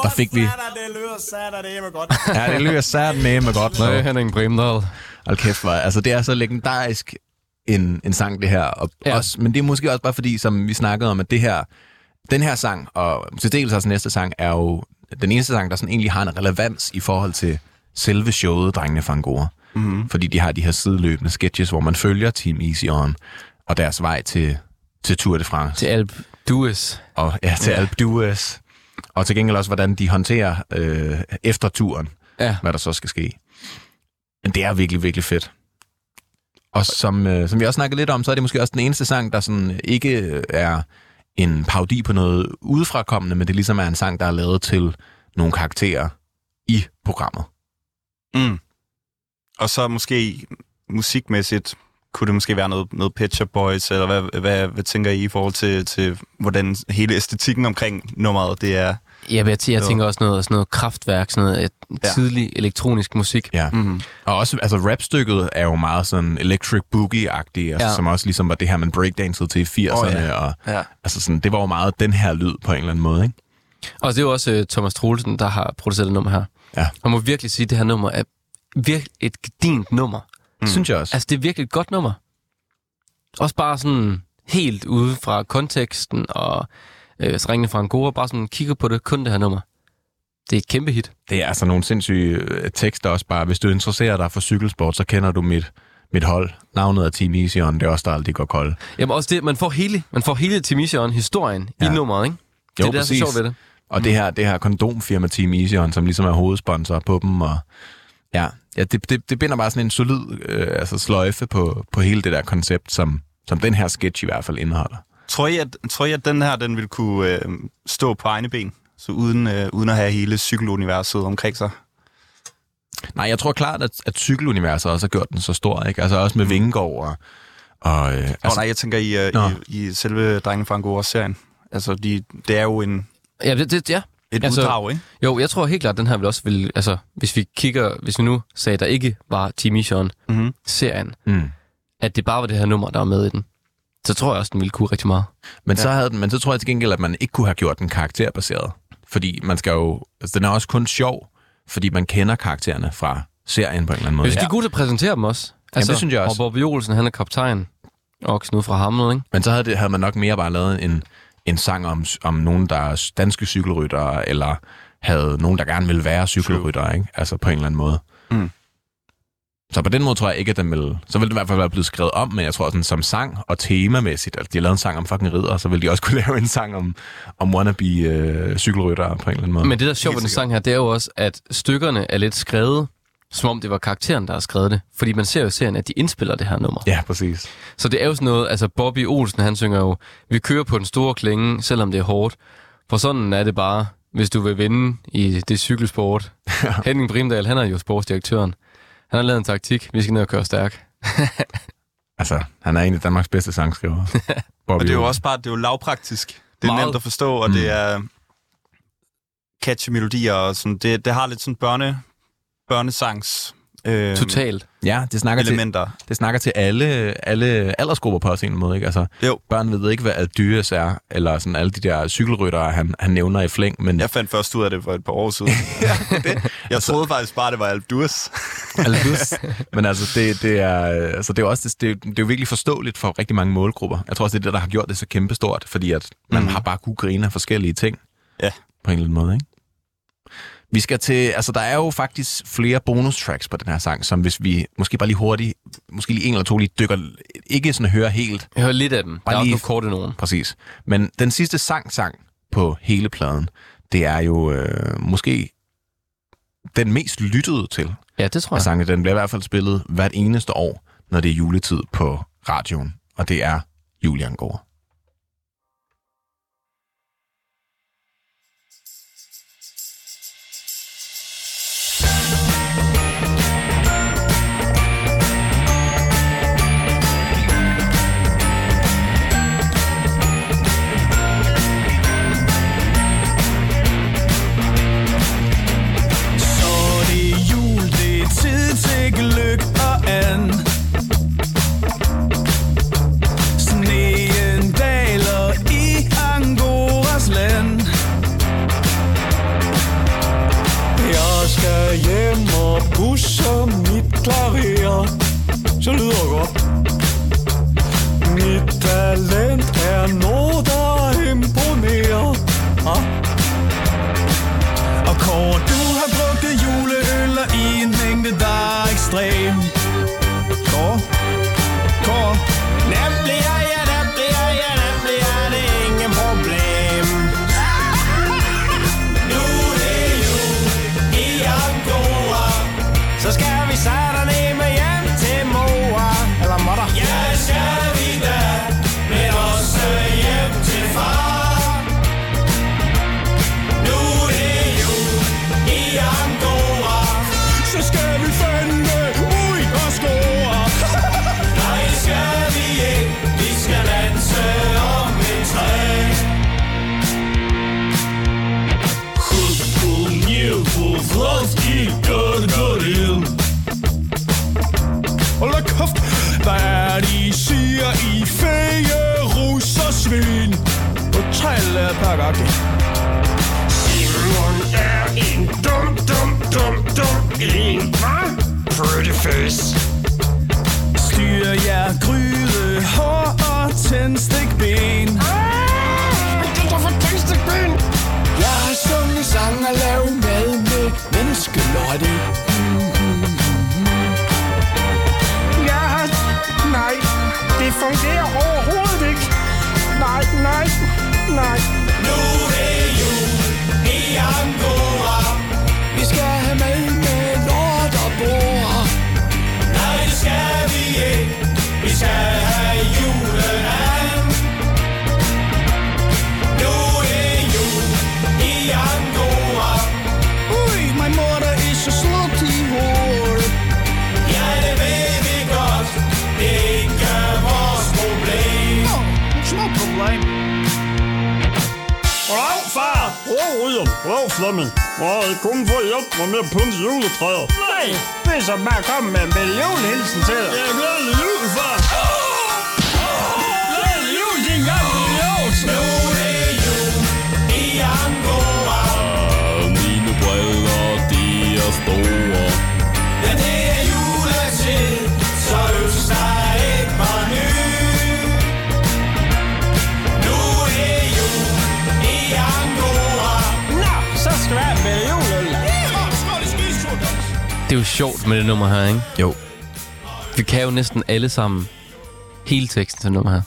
Der fik vi... Det lyder sat, det er godt. Ja, det lyder sat med godt. Nej, Henning Brimdal. Hold kæft, hvor, altså det er så legendarisk en, en sang, det her. Og ja. også, men det er måske også bare fordi, som vi snakkede om, at det her, den her sang, og til dels også næste sang, er jo den eneste sang, der sådan egentlig har en relevans i forhold til selve showet, Drengene fra Angora. Mm-hmm. Fordi de har de her sideløbende sketches, hvor man følger Team Easy On og deres vej til, til Tour de France. Til Alp Dues. Og ja, til ja. Alp d'Huez. Og til gengæld også, hvordan de håndterer øh, efter turen, Ja. hvad der så skal ske. Men det er virkelig, virkelig fedt. Og som, øh, som vi også snakkede lidt om, så er det måske også den eneste sang, der sådan ikke øh, er en parodi på noget udefrakommende, men det ligesom er en sang, der er lavet til nogle karakterer i programmet. Mm. Og så måske musikmæssigt kunne det måske være noget, noget Pet Shop Boys, eller hvad, hvad, hvad tænker I i forhold til, til, hvordan hele æstetikken omkring nummeret, det er? Ja, jeg, t- jeg tænker også noget, sådan noget kraftværk, sådan noget Ja. ja. tidlig elektronisk musik. Ja. Mm. Og også, altså rapstykket er jo meget sådan electric boogie-agtigt, altså, Ja. som også ligesom var det her, man breakdansede til i 80'erne, Åh, ja. og Ja. altså sådan, det var jo meget den her lyd på en eller anden måde, ikke? Og det er jo også uh, Thomas Troelsen, der har produceret det nummer her. Ja. Man må virkelig sige, at det her nummer er virkelig et gedint nummer. Mm. Synes jeg også. Altså, det er virkelig et godt nummer. Også bare sådan helt ude fra konteksten og øh, ringene fra Angora, bare sådan kigger på det, kun det her nummer. Det er et kæmpe hit. Det er altså nogle sindssyge øh, tekster også bare. Hvis du interesserer dig for cykelsport, så kender du mit, mit hold. Navnet er Team Easy On, det er også der aldrig går kold. Jamen også det, man får hele, man får hele Timision historien ja. I nummeret, ikke? Det Jo, er det, der er så præcis. sjovt ved det. Og det her, det her kondomfirma Team Easy On, som ligesom er hovedsponsor på dem, og ja, ja det, det, det binder bare sådan en solid øh, altså sløjfe på, på hele det der koncept, som, som den her sketch i hvert fald indeholder. Tror I, at, tror I, at den her den vil kunne øh, stå på egne ben? Så uden, øh, uden at have hele cykeluniverset omkring sig? Nej, jeg tror klart, at, at cykeluniverset også har gjort den så stor, ikke? Altså også med Vingård og... og øh, Altså, oh, nej, jeg tænker i, Nå. uh, i, i selve Drengene fra Angora-serien. Altså, de, det er jo en, Ja, det, det, ja. et Altså- uddrag, ikke? Jo, jeg tror helt klart, at den her vil også vil, altså, hvis vi kigger, hvis vi nu sagde, at der ikke var Timision Mm-hmm. serien, mm. at det bare var det her nummer, der var med i den, så tror jeg også, den ville kunne rigtig meget. Men, så havde den, men så tror jeg til gengæld, at man ikke kunne have gjort den karakterbaseret. Fordi man skal jo... Altså, den er også kun sjov, fordi man kender karaktererne fra serien på en eller anden måde. Hvis de er gode til at præsentere dem også. Altså, det synes jeg også. Og Bob Olsen, han er kaptajn. Oksen ud fra Hamlet, ikke? Men så havde, det, havde man nok mere bare lavet en, en sang om, om nogen, der er danske cykelryttere, eller havde nogen, der gerne vil være cykelryttere, ikke? Altså på en eller anden måde. Mm. Så på den måde tror jeg ikke, at den vil... Så vil det i hvert fald være blevet skrevet om, men jeg tror sådan som sang og temamæssigt, altså de har lavet en sang om fucking ridder, så vil de også kunne lave en sang om, om wannabe øh, cykelryttere på en eller anden måde. Men det, der er sjovt ved den sang her, det er jo også, at stykkerne er lidt skrevet, som om det var karakteren, der har skrevet det. Fordi man ser jo i serien, at de indspiller det her nummer. Ja, præcis. Så det er jo sådan noget, altså Bobby Olsen, han synger jo, vi kører på den store klinge, selvom det er hårdt. For sådan er det bare, hvis du vil vinde i det cykelsport. Henning Brimdal, han er jo sportsdirektøren. Han har lavet en taktik, vi skal ned og køre stærk. Altså, han er en af Danmarks bedste sangskriver. Og det er jo også bare, det er jo lavpraktisk. Det er Meget. nemt at forstå, og mm. det er catchy melodier, og sådan, det, det har lidt sådan børne, børnesangs øh, Totalt. Ja, det snakker, til, elementer. det snakker til alle, alle aldersgrupper på en måde, ikke? Altså, Jo. børn ved ikke, hvad Aldyres er, eller sådan alle de der cykelryttere, han, han nævner i flæng, men Jeg fandt først ud af det for et par år siden. det. Jeg troede faktisk bare, det var Alp Durs. Aldus. men altså, det, det, er, altså, det er jo også det, det, er- det er jo virkelig forståeligt for rigtig mange målgrupper. Jeg tror også, det er det, der har gjort det så kæmpestort, fordi at man mm. har bare kunne grine af forskellige ting. Ja. På en eller anden måde, ikke? Vi skal til, altså der er jo faktisk flere bonus tracks på den her sang, som hvis vi måske bare lige hurtigt, måske lige en eller to lige dykker, ikke sådan hører helt, Jeg hører lidt af dem. Der Bare er også lige- nogle korte nogen. Præcis. Men den sidste sang-sang på hele pladen, det er jo øh, måske den mest lyttede til Ja, det tror jeg. sangen. Den bliver i hvert fald spillet hvert eneste år, når det er juletid på radioen. Og det er Julian Gård. Så lyder føs. Styr jer gryde, hår og tændstikben. Ah, det er for tændstikben. Jeg har sunget sang og lavet mad med menneskelotte. Ja, nej, det fungerer overhovedet ikke. Nej, nej, nej. Flemming. Må jeg kun få hjælp mig med at pynte juletræet? Nej, det er så bare komme med en lille julehilsen til dig. Ja, glædelig jul, far. Er jo sjovt med det nummer her, ikke? Jo. Vi kan jo næsten alle sammen hele teksten til det nummer her.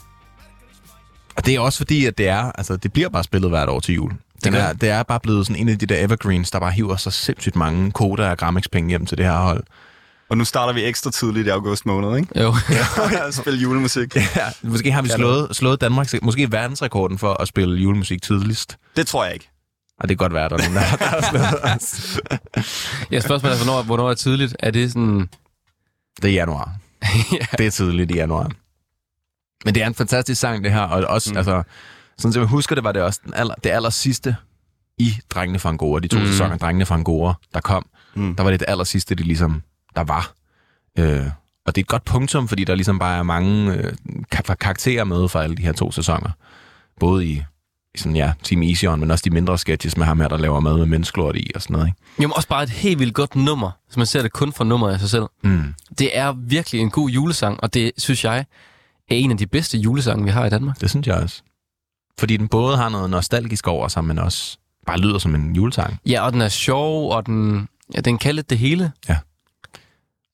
Og det er også fordi, at det er, altså, det bliver bare spillet hvert år til jul. Den gør er, det er bare blevet sådan en af de der evergreens, der bare hiver så sindssygt mange koder og grammix-penge hjem til det her hold. Og nu starter vi ekstra tidligt i august måned, ikke? Jo. at spille julemusik. Ja, måske har vi slået, slået Danmarks, måske verdensrekorden for at spille julemusik tidligst. Det tror jeg ikke. Og det kan godt være, at der er nogen, der, har slået os. Ja, spørgsmålet er, hvornår, hvornår er tidligt? Er det sådan... Det er januar. ja. Det er tidligt i januar. Men det er en fantastisk sang, det her. Og også, mm. altså, sådan som jeg husker det, var det også den aller, det aller sidste i Drengene fra Angora, de to Mm. sæsoner Drengene fra Angora, der kom. Mm. Der var det det aller sidste, det ligesom, der var. Øh, og det er et godt punktum, fordi der ligesom bare er mange øh, kar- karakterer med fra alle de her to sæsoner. Både i sådan, ja, Team Easy On, men også de mindre sketches med ham her, der laver mad med menneskelort i og sådan noget. Ikke? Jamen også bare et helt vildt godt nummer, hvis man ser det kun fra nummeret af sig selv. Mm. Det er virkelig en god julesang, og det synes jeg er en af de bedste julesange, vi har i Danmark. Det synes jeg også. Fordi den både har noget nostalgisk over sig, men også bare lyder som en julesang. Ja, og den er sjov, og den, ja, den kan lidt det hele. Ja.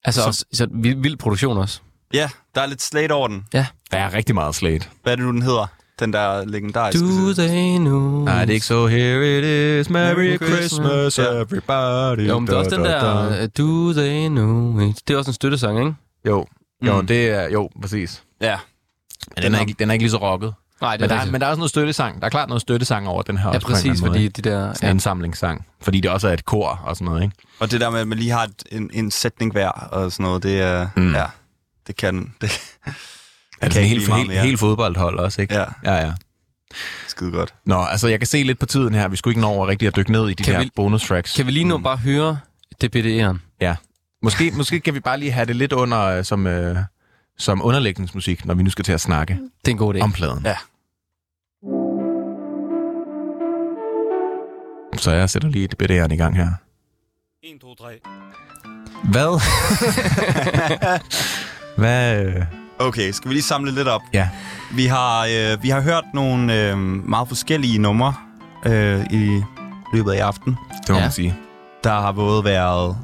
Altså Så- også, så vild, vild produktion også. Ja, der er lidt slat over den. Der er rigtig meget slæt. Hvad er det nu, den hedder? Den der legendariske... Do they know? Nej, det er ikke så Here it is, Merry, Merry Christmas, Ja. everybody. Jo, men det er også den der, uh, Do they know it? Det er også en støttesang, ikke? Jo, jo, Mm. det er, jo, præcis. Ja. Men den er, ikke, den er ikke lige så rocket. Nej, det Men er der, er, men der er også noget støttesang. Der er klart noget støttesang over den her. Ja, også præcis, måde, fordi ikke? de der... Sådan en indsamlingssang. Fordi det også er et kor og sådan noget, ikke? Og det der med, at man lige har et, en, en sætning hver og sådan noget, det er... Mm. Ja, det kan... Det Det kan ikke helt, helt, helt fodboldhold også, ikke? Ja, Ja, ja. skide godt. Nå, altså jeg kan se lidt på tiden her. Vi skulle ikke nå over rigtig at dykke ned i de Kan der vi- bonus tracks. Kan vi lige nu bare høre DBD'eren? Ja. Måske, måske kan vi bare lige have det lidt under øh, som, øh, som underlægningsmusik, når vi nu skal til at snakke Det er en god idé. om pladen. Ja. Så jeg sætter lige det BD'eren i gang her. 1, 2, 3. Hvad? Hvad? Okay, skal vi lige samle lidt op? Ja. Vi har, øh, vi har hørt nogle øh, meget forskellige numre øh, i løbet af aften. Det må Ja. man sige. Der har både været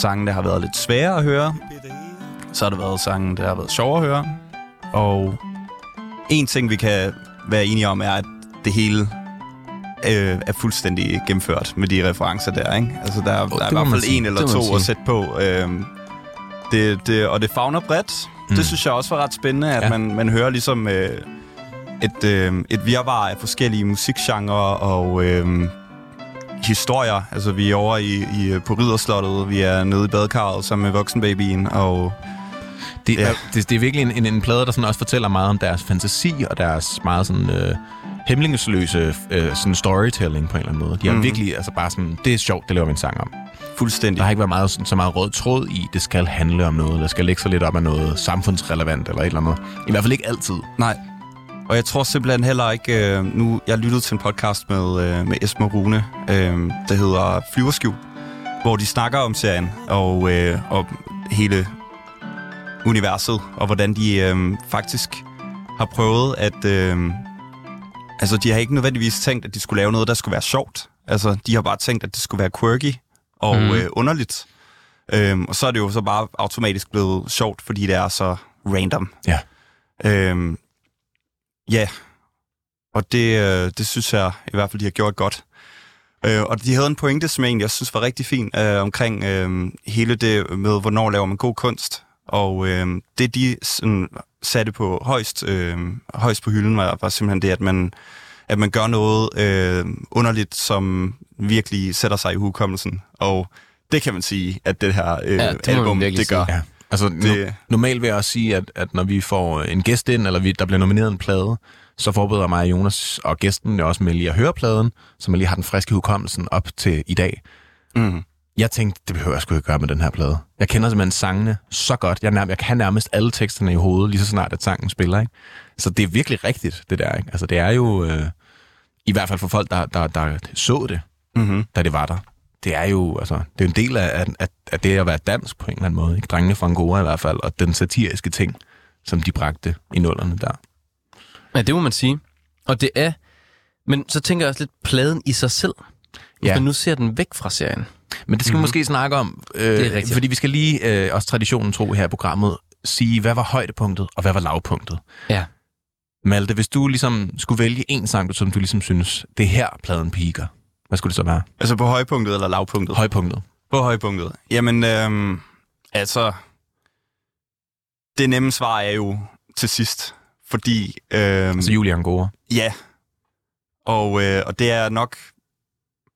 sange, der har været lidt svære at høre. Så har der været sange, der har været sjove at høre. Og en ting, vi kan være enige om, er, at det hele øh, er fuldstændig gennemført med de referencer der, ikke? Altså, der, det der er i hvert fald en eller to at sætte på. Øh, det, det, og det fagner bredt. Mm. Det synes jeg også var ret spændende, at Ja. man, man hører ligesom øh, et, øh, et virvar af forskellige musikgenre og øh, historier. Altså, vi er over i, i, på Ridderslottet, vi er nede i badekarret sammen med voksenbabyen, og Det, Ja. ja. det, det er virkelig en, en, en plade, der sådan også fortæller meget om deres fantasi og deres meget sådan øh, hemmelingesløse øh, sådan storytelling på en eller anden måde. De har Mhm. mm. virkelig, altså bare sådan, det er sjovt, det laver vi en sang om. Fuldstændig. Der har ikke været meget, sådan, så meget rød tråd i, det skal handle om noget, eller skal lægge sig lidt op af noget samfundsrelevant eller et eller andet. I hvert fald ikke altid. Nej. Og jeg tror simpelthen heller ikke... Øh, nu, jeg lyttede til en podcast med, øh, med Esmer Rune, øh, der hedder Flyverskjul, hvor de snakker om serien og, øh, og hele universet, og hvordan de øh, faktisk har prøvet at... Øh, altså, de har ikke nødvendigvis tænkt, at de skulle lave noget, der skulle være sjovt. Altså, de har bare tænkt, at det skulle være quirky og mm. øh, underligt. Øhm, og så er det jo så bare automatisk blevet sjovt, fordi det er så random. Ja. Øhm, ja, og det, øh, det synes jeg i hvert fald, de har gjort godt. Øh, og de havde en pointe, som jeg egentlig jeg synes var rigtig fin, øh, omkring øh, hele det med, hvornår laver man god kunst. Og øh, det, de sådan, satte på højst, øh, højst på hylden, var, var simpelthen det, at man, at man gør noget øh, underligt, som virkelig sætter sig i hukommelsen. Og det kan man sige, at det her øh, Ja, det album, det gør. sige. Ja. Altså, det... Det- normalt vil jeg også sige, at, at når vi får en gæst ind, eller vi, der bliver nomineret en plade, så forbereder mig og Jonas og gæsten jo også med lige at høre pladen, så man lige har den friske hukommelsen op til i dag. Mm. Jeg tænkte, det behøver jeg sgu ikke gøre med den her plade. Jeg kender simpelthen sangene så godt. Jeg, nærm- jeg kan nærmest alle teksterne i hovedet, lige så snart at sangen spiller. Ikke? Så det er virkelig rigtigt, det der. Ikke? Altså, det er jo, øh, i hvert fald for folk, der, der, der så det, Mm-hmm. da det var der. Det er jo altså, det er en del af, af, af det at være dansk på en eller anden måde. Ikke? Drengene fra Angora i hvert fald, og den satiriske ting, som de bragte i nullerne der. Ja, det må man sige. Og det er... Men så tænker jeg også lidt pladen i sig selv. Hvis Ja. man nu ser den væk fra serien. Men det skal mm-hmm. vi måske snakke om, øh, Det er rigtigt. fordi vi skal lige, øh, også traditionen tro her i programmet, sige, hvad var højdepunktet, og hvad var lavpunktet. Ja. Malte, hvis du ligesom skulle vælge en sang, som du ligesom synes, det er her pladen piker, hvad skulle det så være? Altså på højpunktet eller lavpunktet? Højpunktet. På højpunktet. Jamen, øhm, altså... Det nemme svar er jo til sidst. Fordi... Øhm, Altså Julian Gore. Ja. Og, øh, og det er nok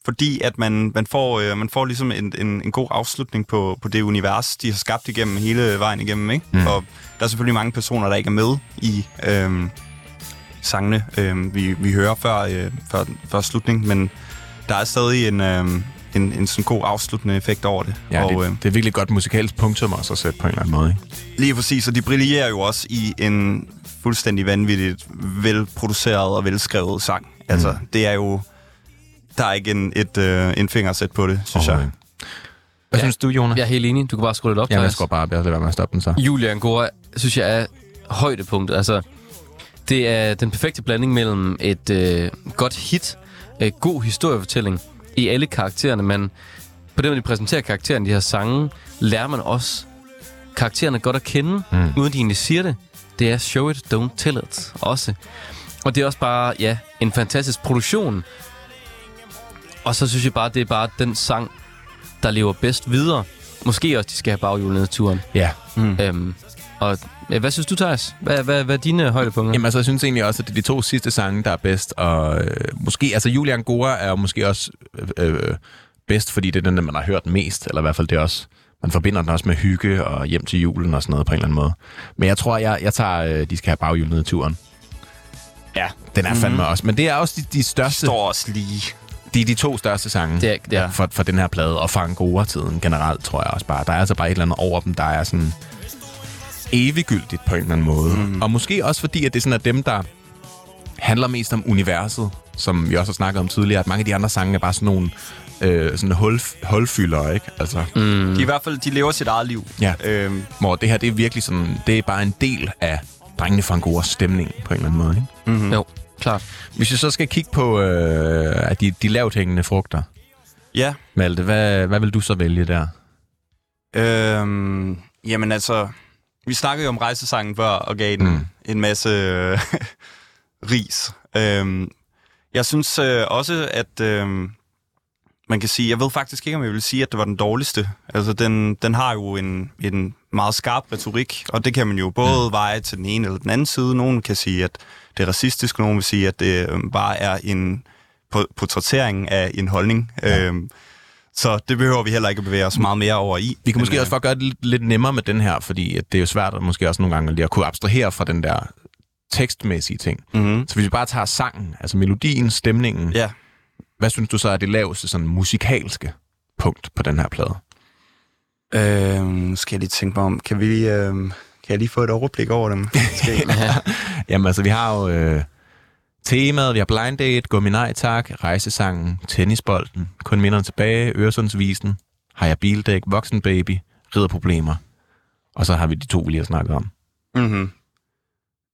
fordi, at man, man, får, øh, man får ligesom en, en, en god afslutning på, på det univers, de har skabt igennem hele vejen igennem. Ikke? Mm. Og der er selvfølgelig mange personer, der ikke er med i øh, sangene, øh, vi, vi hører før, øh, før, før slutning, men der er stadig en, øh, en, en sådan god afsluttende effekt over det. Ja, og, det, øh, det er virkelig godt musikalsk punktum også at sætte på en eller anden måde. Ikke? Lige præcis, og de brillerer jo også i en fuldstændig vanvittigt velproduceret og velskrevet sang. Altså, Mm. det er jo... Der er ikke en, et, øh, en finger at sætte på det, synes jeg. Overhovedet Hvad Ja. synes du, Jonas? Jeg er helt enig. Du kan bare skrue lidt op, Jamen, jeg skal bare lade være med at stoppe den så. Julia Angora, synes jeg, er højdepunktet. Altså, det er den perfekte blanding mellem et øh, godt hit, øh, god historiefortælling i alle karaktererne, men på den måde, de præsenterer karaktererne, de her sange, lærer man også karaktererne godt at kende, Mm. uden de egentlig siger det. Det er show it, don't tell it også. Og det er også bare, ja, en fantastisk produktion. Og så synes jeg bare, det er bare den sang, der lever bedst videre. Måske også, de skal have baghjulet Ja. Mm. Øhm, og hvad synes du, Thijs? Hvad, hvad, hvad er dine højdepunkter? Jamen altså, jeg synes egentlig også, at det er de to sidste sange, der er bedst. Og øh, måske, altså Julian Gore er jo måske også øh, øh, bedst, fordi det er den, der man har hørt mest. Eller i hvert fald det også, man forbinder den også med hygge og hjem til julen og sådan noget på en eller anden måde. Men jeg tror, jeg, jeg tager, øh, de skal have baghjul ned i turen. Ja, den er mm-hmm. fandme også. Men det er også de, de største, står også lige. de, er de to største sange Det er, det er. for, for den her plade. Og for Angora-tiden generelt, tror jeg også bare. Der er altså bare et eller andet over dem, der er sådan eviggyldigt på en eller anden måde. Mm. Og måske også fordi, at det sådan er dem, der handler mest om universet, som vi også har snakket om tidligere, at mange af de andre sange er bare sådan nogle øh, sådan hul, hulfyldere, ikke? Altså, mm. De, I hvert fald, de lever sit eget liv. Ja. Øhm, hvor det her, det er virkelig sådan, det er bare en del af drengene fra Angoras stemning på en eller anden måde, ikke? mm-hmm. Jo, klart. Hvis vi så skal kigge på øh, at de, de lavt hængende frugter, Ja. Malte, hvad, hvad vil du så vælge der? Øhm, jamen altså, vi snakkede jo om rejsesangen før, og gav den Mm. mm. en masse øh, ris. Øhm, jeg synes øh, også, at øh, man kan sige, jeg ved faktisk ikke, om jeg vil sige, at det var den dårligste. Altså, den, den har jo en, en meget skarp retorik, og det kan man jo både veje til den ene eller den anden side. Nogen kan sige, at det er racistisk, nogen vil sige, at det øh, bare er en po- portrættering af en holdning. Ja. Øhm, så det behøver vi heller ikke at bevæge os meget mere over i. Vi kan Men, måske øh, også for at gøre det lidt, lidt nemmere med den her, fordi at det er jo svært at måske også nogle gange lige at kunne abstrahere fra den der tekstmæssige ting. Mm-hmm. Så hvis vi bare tager sangen, altså melodien, stemningen, Ja. hvad synes du så er det laveste sådan musikalske punkt på den her plade? Øh, nu skal jeg lige tænke mig om. Kan, vi, øh, kan jeg lige få et overblik over dem? Måske? Jamen altså, vi har jo øh, temaet, vi har Blind Date, Gummi Nej Tak, Rejsesangen, Tennisbolden, Kun minderne tilbage, Øresundsvisen, Har jeg bildæk, Voksen Baby, Ridderproblemer. Og så har vi de to, vi lige har snakket om. mm-hmm.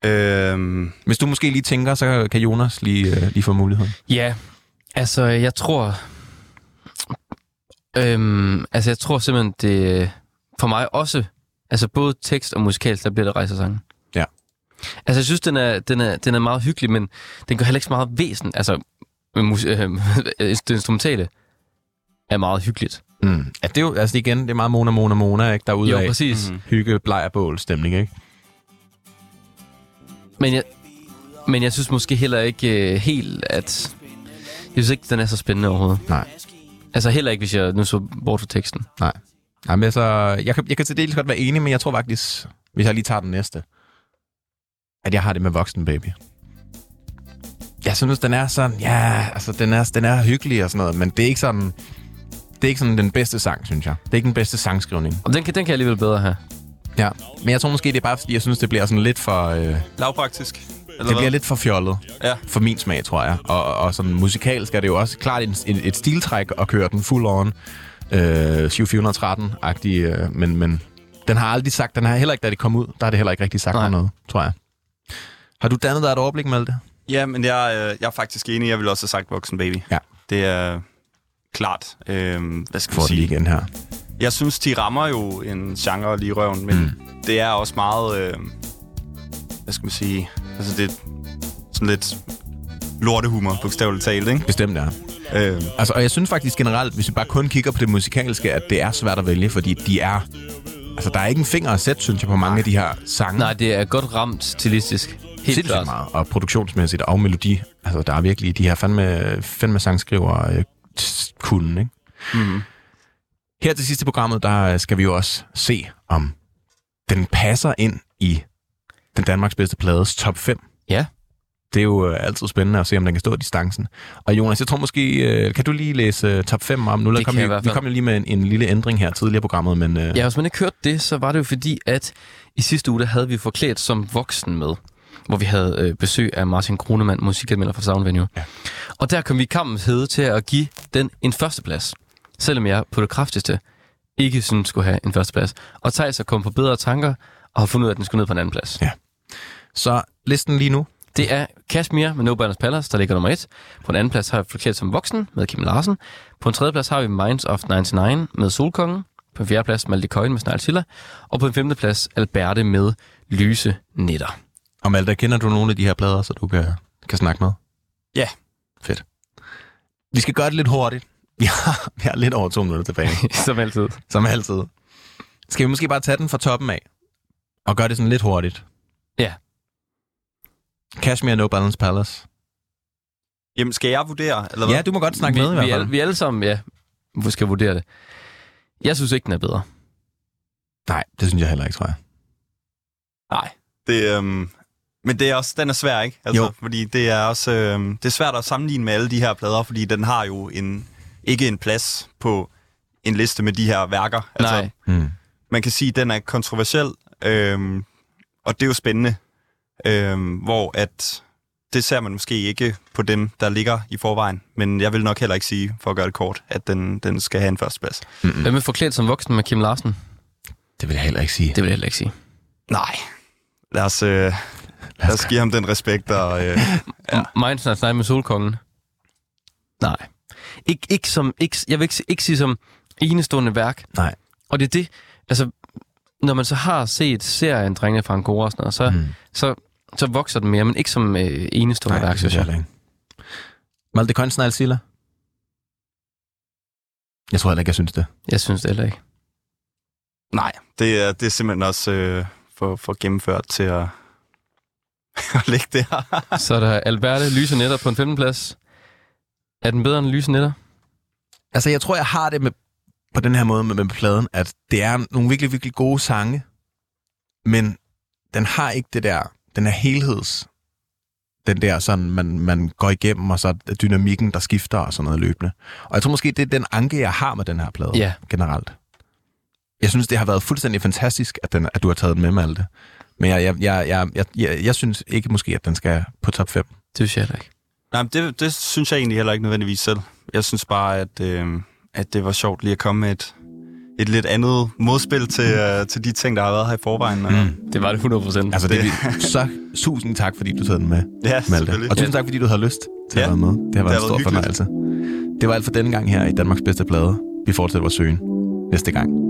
øh, Hvis du måske lige tænker, så kan Jonas lige, øh, lige få muligheden. Ja, altså jeg tror... Øhm, altså jeg tror simpelthen, det for mig også, altså både tekst og musikalsk, der bliver det rejsesangen. Altså, jeg synes, den er, den, er, den er meget hyggelig, men den gør heller ikke så meget væsen. Altså, med mus- øh, det instrumentale er meget hyggeligt. Mm. Ja, det er jo, altså igen, det er meget Mona, Mona, Mona, ikke? Derude Jo, af. præcis. Mm. Hygge, blejrbål stemning, ikke? Men jeg, men jeg synes måske heller ikke øh, helt, at... Jeg synes ikke, den er så spændende overhovedet. Nej. Altså heller ikke, hvis jeg nu så bort fra teksten. Nej. Jamen, altså, jeg kan, jeg kan til dels godt være enig, men jeg tror faktisk, hvis jeg lige tager den næste, at jeg har det med Voksen Baby. Jeg synes, den er sådan, ja, altså, den er, den er hyggelig og sådan noget, men det er ikke sådan, det er ikke sådan den bedste sang, synes jeg. Det er ikke den bedste sangskrivning. Og den kan, den kan jeg alligevel bedre have. Ja, men jeg tror måske, det er bare, fordi jeg synes, det bliver sådan lidt for... Øh, Lavpraktisk. Eller det bliver lidt for fjollet. Ja. For min smag, tror jeg. Og, og sådan musikalsk er det jo også klart et, et, et stiltræk at køre den full on. Øh, 7413-agtig, øh, men, men den har aldrig sagt, den har heller ikke, da det kom ud, der har det heller ikke rigtig sagt Nej. noget, tror jeg. Har du dannet dig et overblik, Malte? Ja, men jeg, øh, jeg er faktisk enig. Jeg ville også have sagt Voksen Baby. Ja. Det er klart. Øh, hvad skal man det sige? lige igen her. Jeg synes, de rammer jo en genre lige røven, men mm. det er også meget, øh, hvad skal man sige, altså det er sådan lidt lortehumor, bogstaveligt talt, ikke? Bestemt, ja. Øh, Altså, og jeg synes faktisk generelt, hvis vi bare kun kigger på det musikalske, at det er svært at vælge, fordi de er... Altså, der er ikke en finger at sætte, synes jeg, på mange af de her sange. Nej, det er godt ramt stilistisk. Sindssygt klart. meget. Og produktionsmæssigt og melodi. Altså, der er virkelig de her fandme, fandme sangskriver øh, kunden, ikke? mm. Her til sidste programmet, der skal vi jo også se, om den passer ind i den Danmarks bedste plades top 5. Ja. Det er jo øh, altid spændende at se, om den kan stå distancen. Og Jonas, jeg tror måske, øh, kan du lige læse øh, top 5 om? Nu Det kom i vi, fald. kom jo lige med en, en lille ændring her tidligere i programmet, men øh, Ja, hvis man ikke hørte det, så var det jo fordi, at i sidste uge, der havde vi forklædt som voksen med, hvor vi havde øh, besøg af Martin Kronemann, musikanmelder fra Sound Venue. Ja. Og der kom vi i kampens hede til at give den en førsteplads, selvom jeg på det kraftigste ikke synes skulle have en førsteplads. Og Thijs er kommet på bedre tanker og har fundet ud af, at den skulle ned på en anden plads. Ja. så listen lige nu. Det er Kashmir med No Banners Palace, der ligger nummer et. På en anden plads har vi Forkert som voksen med Kim Larsen. På en tredje plads har vi Minds of 99 med Solkongen. På en fjerde plads Malte Coyne med Snegl Silla. Og på en femte plads Alberte med Lyse Netter. Og Malte, kender du nogle af de her plader, så du kan, kan snakke med? Ja. Fedt. Vi skal gøre det lidt hurtigt. Vi har, vi har lidt over to minutter tilbage, Som altid. som altid. Skal vi måske bare tage den fra toppen af? Og gøre det sådan lidt hurtigt? Ja. Kashmir No Balance Palace. Jamen, skal jeg vurdere, eller hvad? Ja, du må godt snakke vi, med i hvert vi, fald. alle, vi alle sammen, ja, vi skal vurdere det. Jeg synes ikke, den er bedre. Nej, det synes jeg heller ikke, tror jeg. Nej. Det, øhm, men det er også, den er svær, ikke? Altså, Jo. Fordi det er også øhm, det er svært at sammenligne med alle de her plader, fordi den har jo en, ikke en plads på en liste med de her værker. Altså, Nej. Mm. Man kan sige, at den er kontroversiel, øhm, og det er jo spændende, øhm, hvor at det ser man måske ikke på dem, der ligger i forvejen. Men jeg vil nok heller ikke sige, for at gøre det kort, at den, den skal have en førsteplads. Mm. Hvem er forklædt som voksen med Kim Larsen? Det vil jeg heller ikke sige. Det vil jeg heller ikke sige. Nej. Lad os, øh, lad os give ham den respekt. Og, øh, Ja. Minds Not Night med Solkongen? Nej. Ik, ikke som, ikke, jeg vil ikke, ikke sige som enestående værk. Nej. Og det er det, altså, når man så har set serien Drengene fra Angora og sådan noget, så, Mm. så, så vokser den mere, men ikke som øh, enestående Nej, værk, det synes jeg ikke. Malte Konstnal Silla? Jeg tror heller ikke, jeg synes det. Jeg synes det heller ikke. nej, det er, det er simpelthen også øh, for, for gennemført til at, at lægge det her. Så er der Alberte Lyse Netter på en femteplads. Er den bedre end Lyse Netter? Altså, jeg tror, jeg har det med, på den her måde med, med pladen, at det er nogle virkelig, virkelig gode sange, men den har ikke det der, den her helheds, den der sådan, man, man går igennem, og så er dynamikken, der skifter og sådan noget løbende. Og jeg tror måske, det er den anke, jeg har med den her plade Ja. generelt. Jeg synes, det har været fuldstændig fantastisk, at, den, at du har taget den med, Malte. Men jeg, jeg, jeg, jeg, jeg, jeg, jeg synes ikke måske, at den skal på top 5. Det synes jeg heller ikke. Nej, men det, det synes jeg egentlig heller ikke nødvendigvis selv. Jeg synes bare, at, øh, at det var sjovt lige at komme med et, et lidt andet modspil til, øh, til de ting, der har været her i forvejen. Og, Mm. Det var det 100 procent. Altså, det, det så tusind tak, fordi du taget den med. Ja, Malte. Og tusind tak, fordi du havde lyst til Ja, at være med. Det har været det en stor hyggeligt. fornøjelse. Det var alt for denne gang her i Danmarks bedste plade. Vi fortsætter vores søgen næste gang.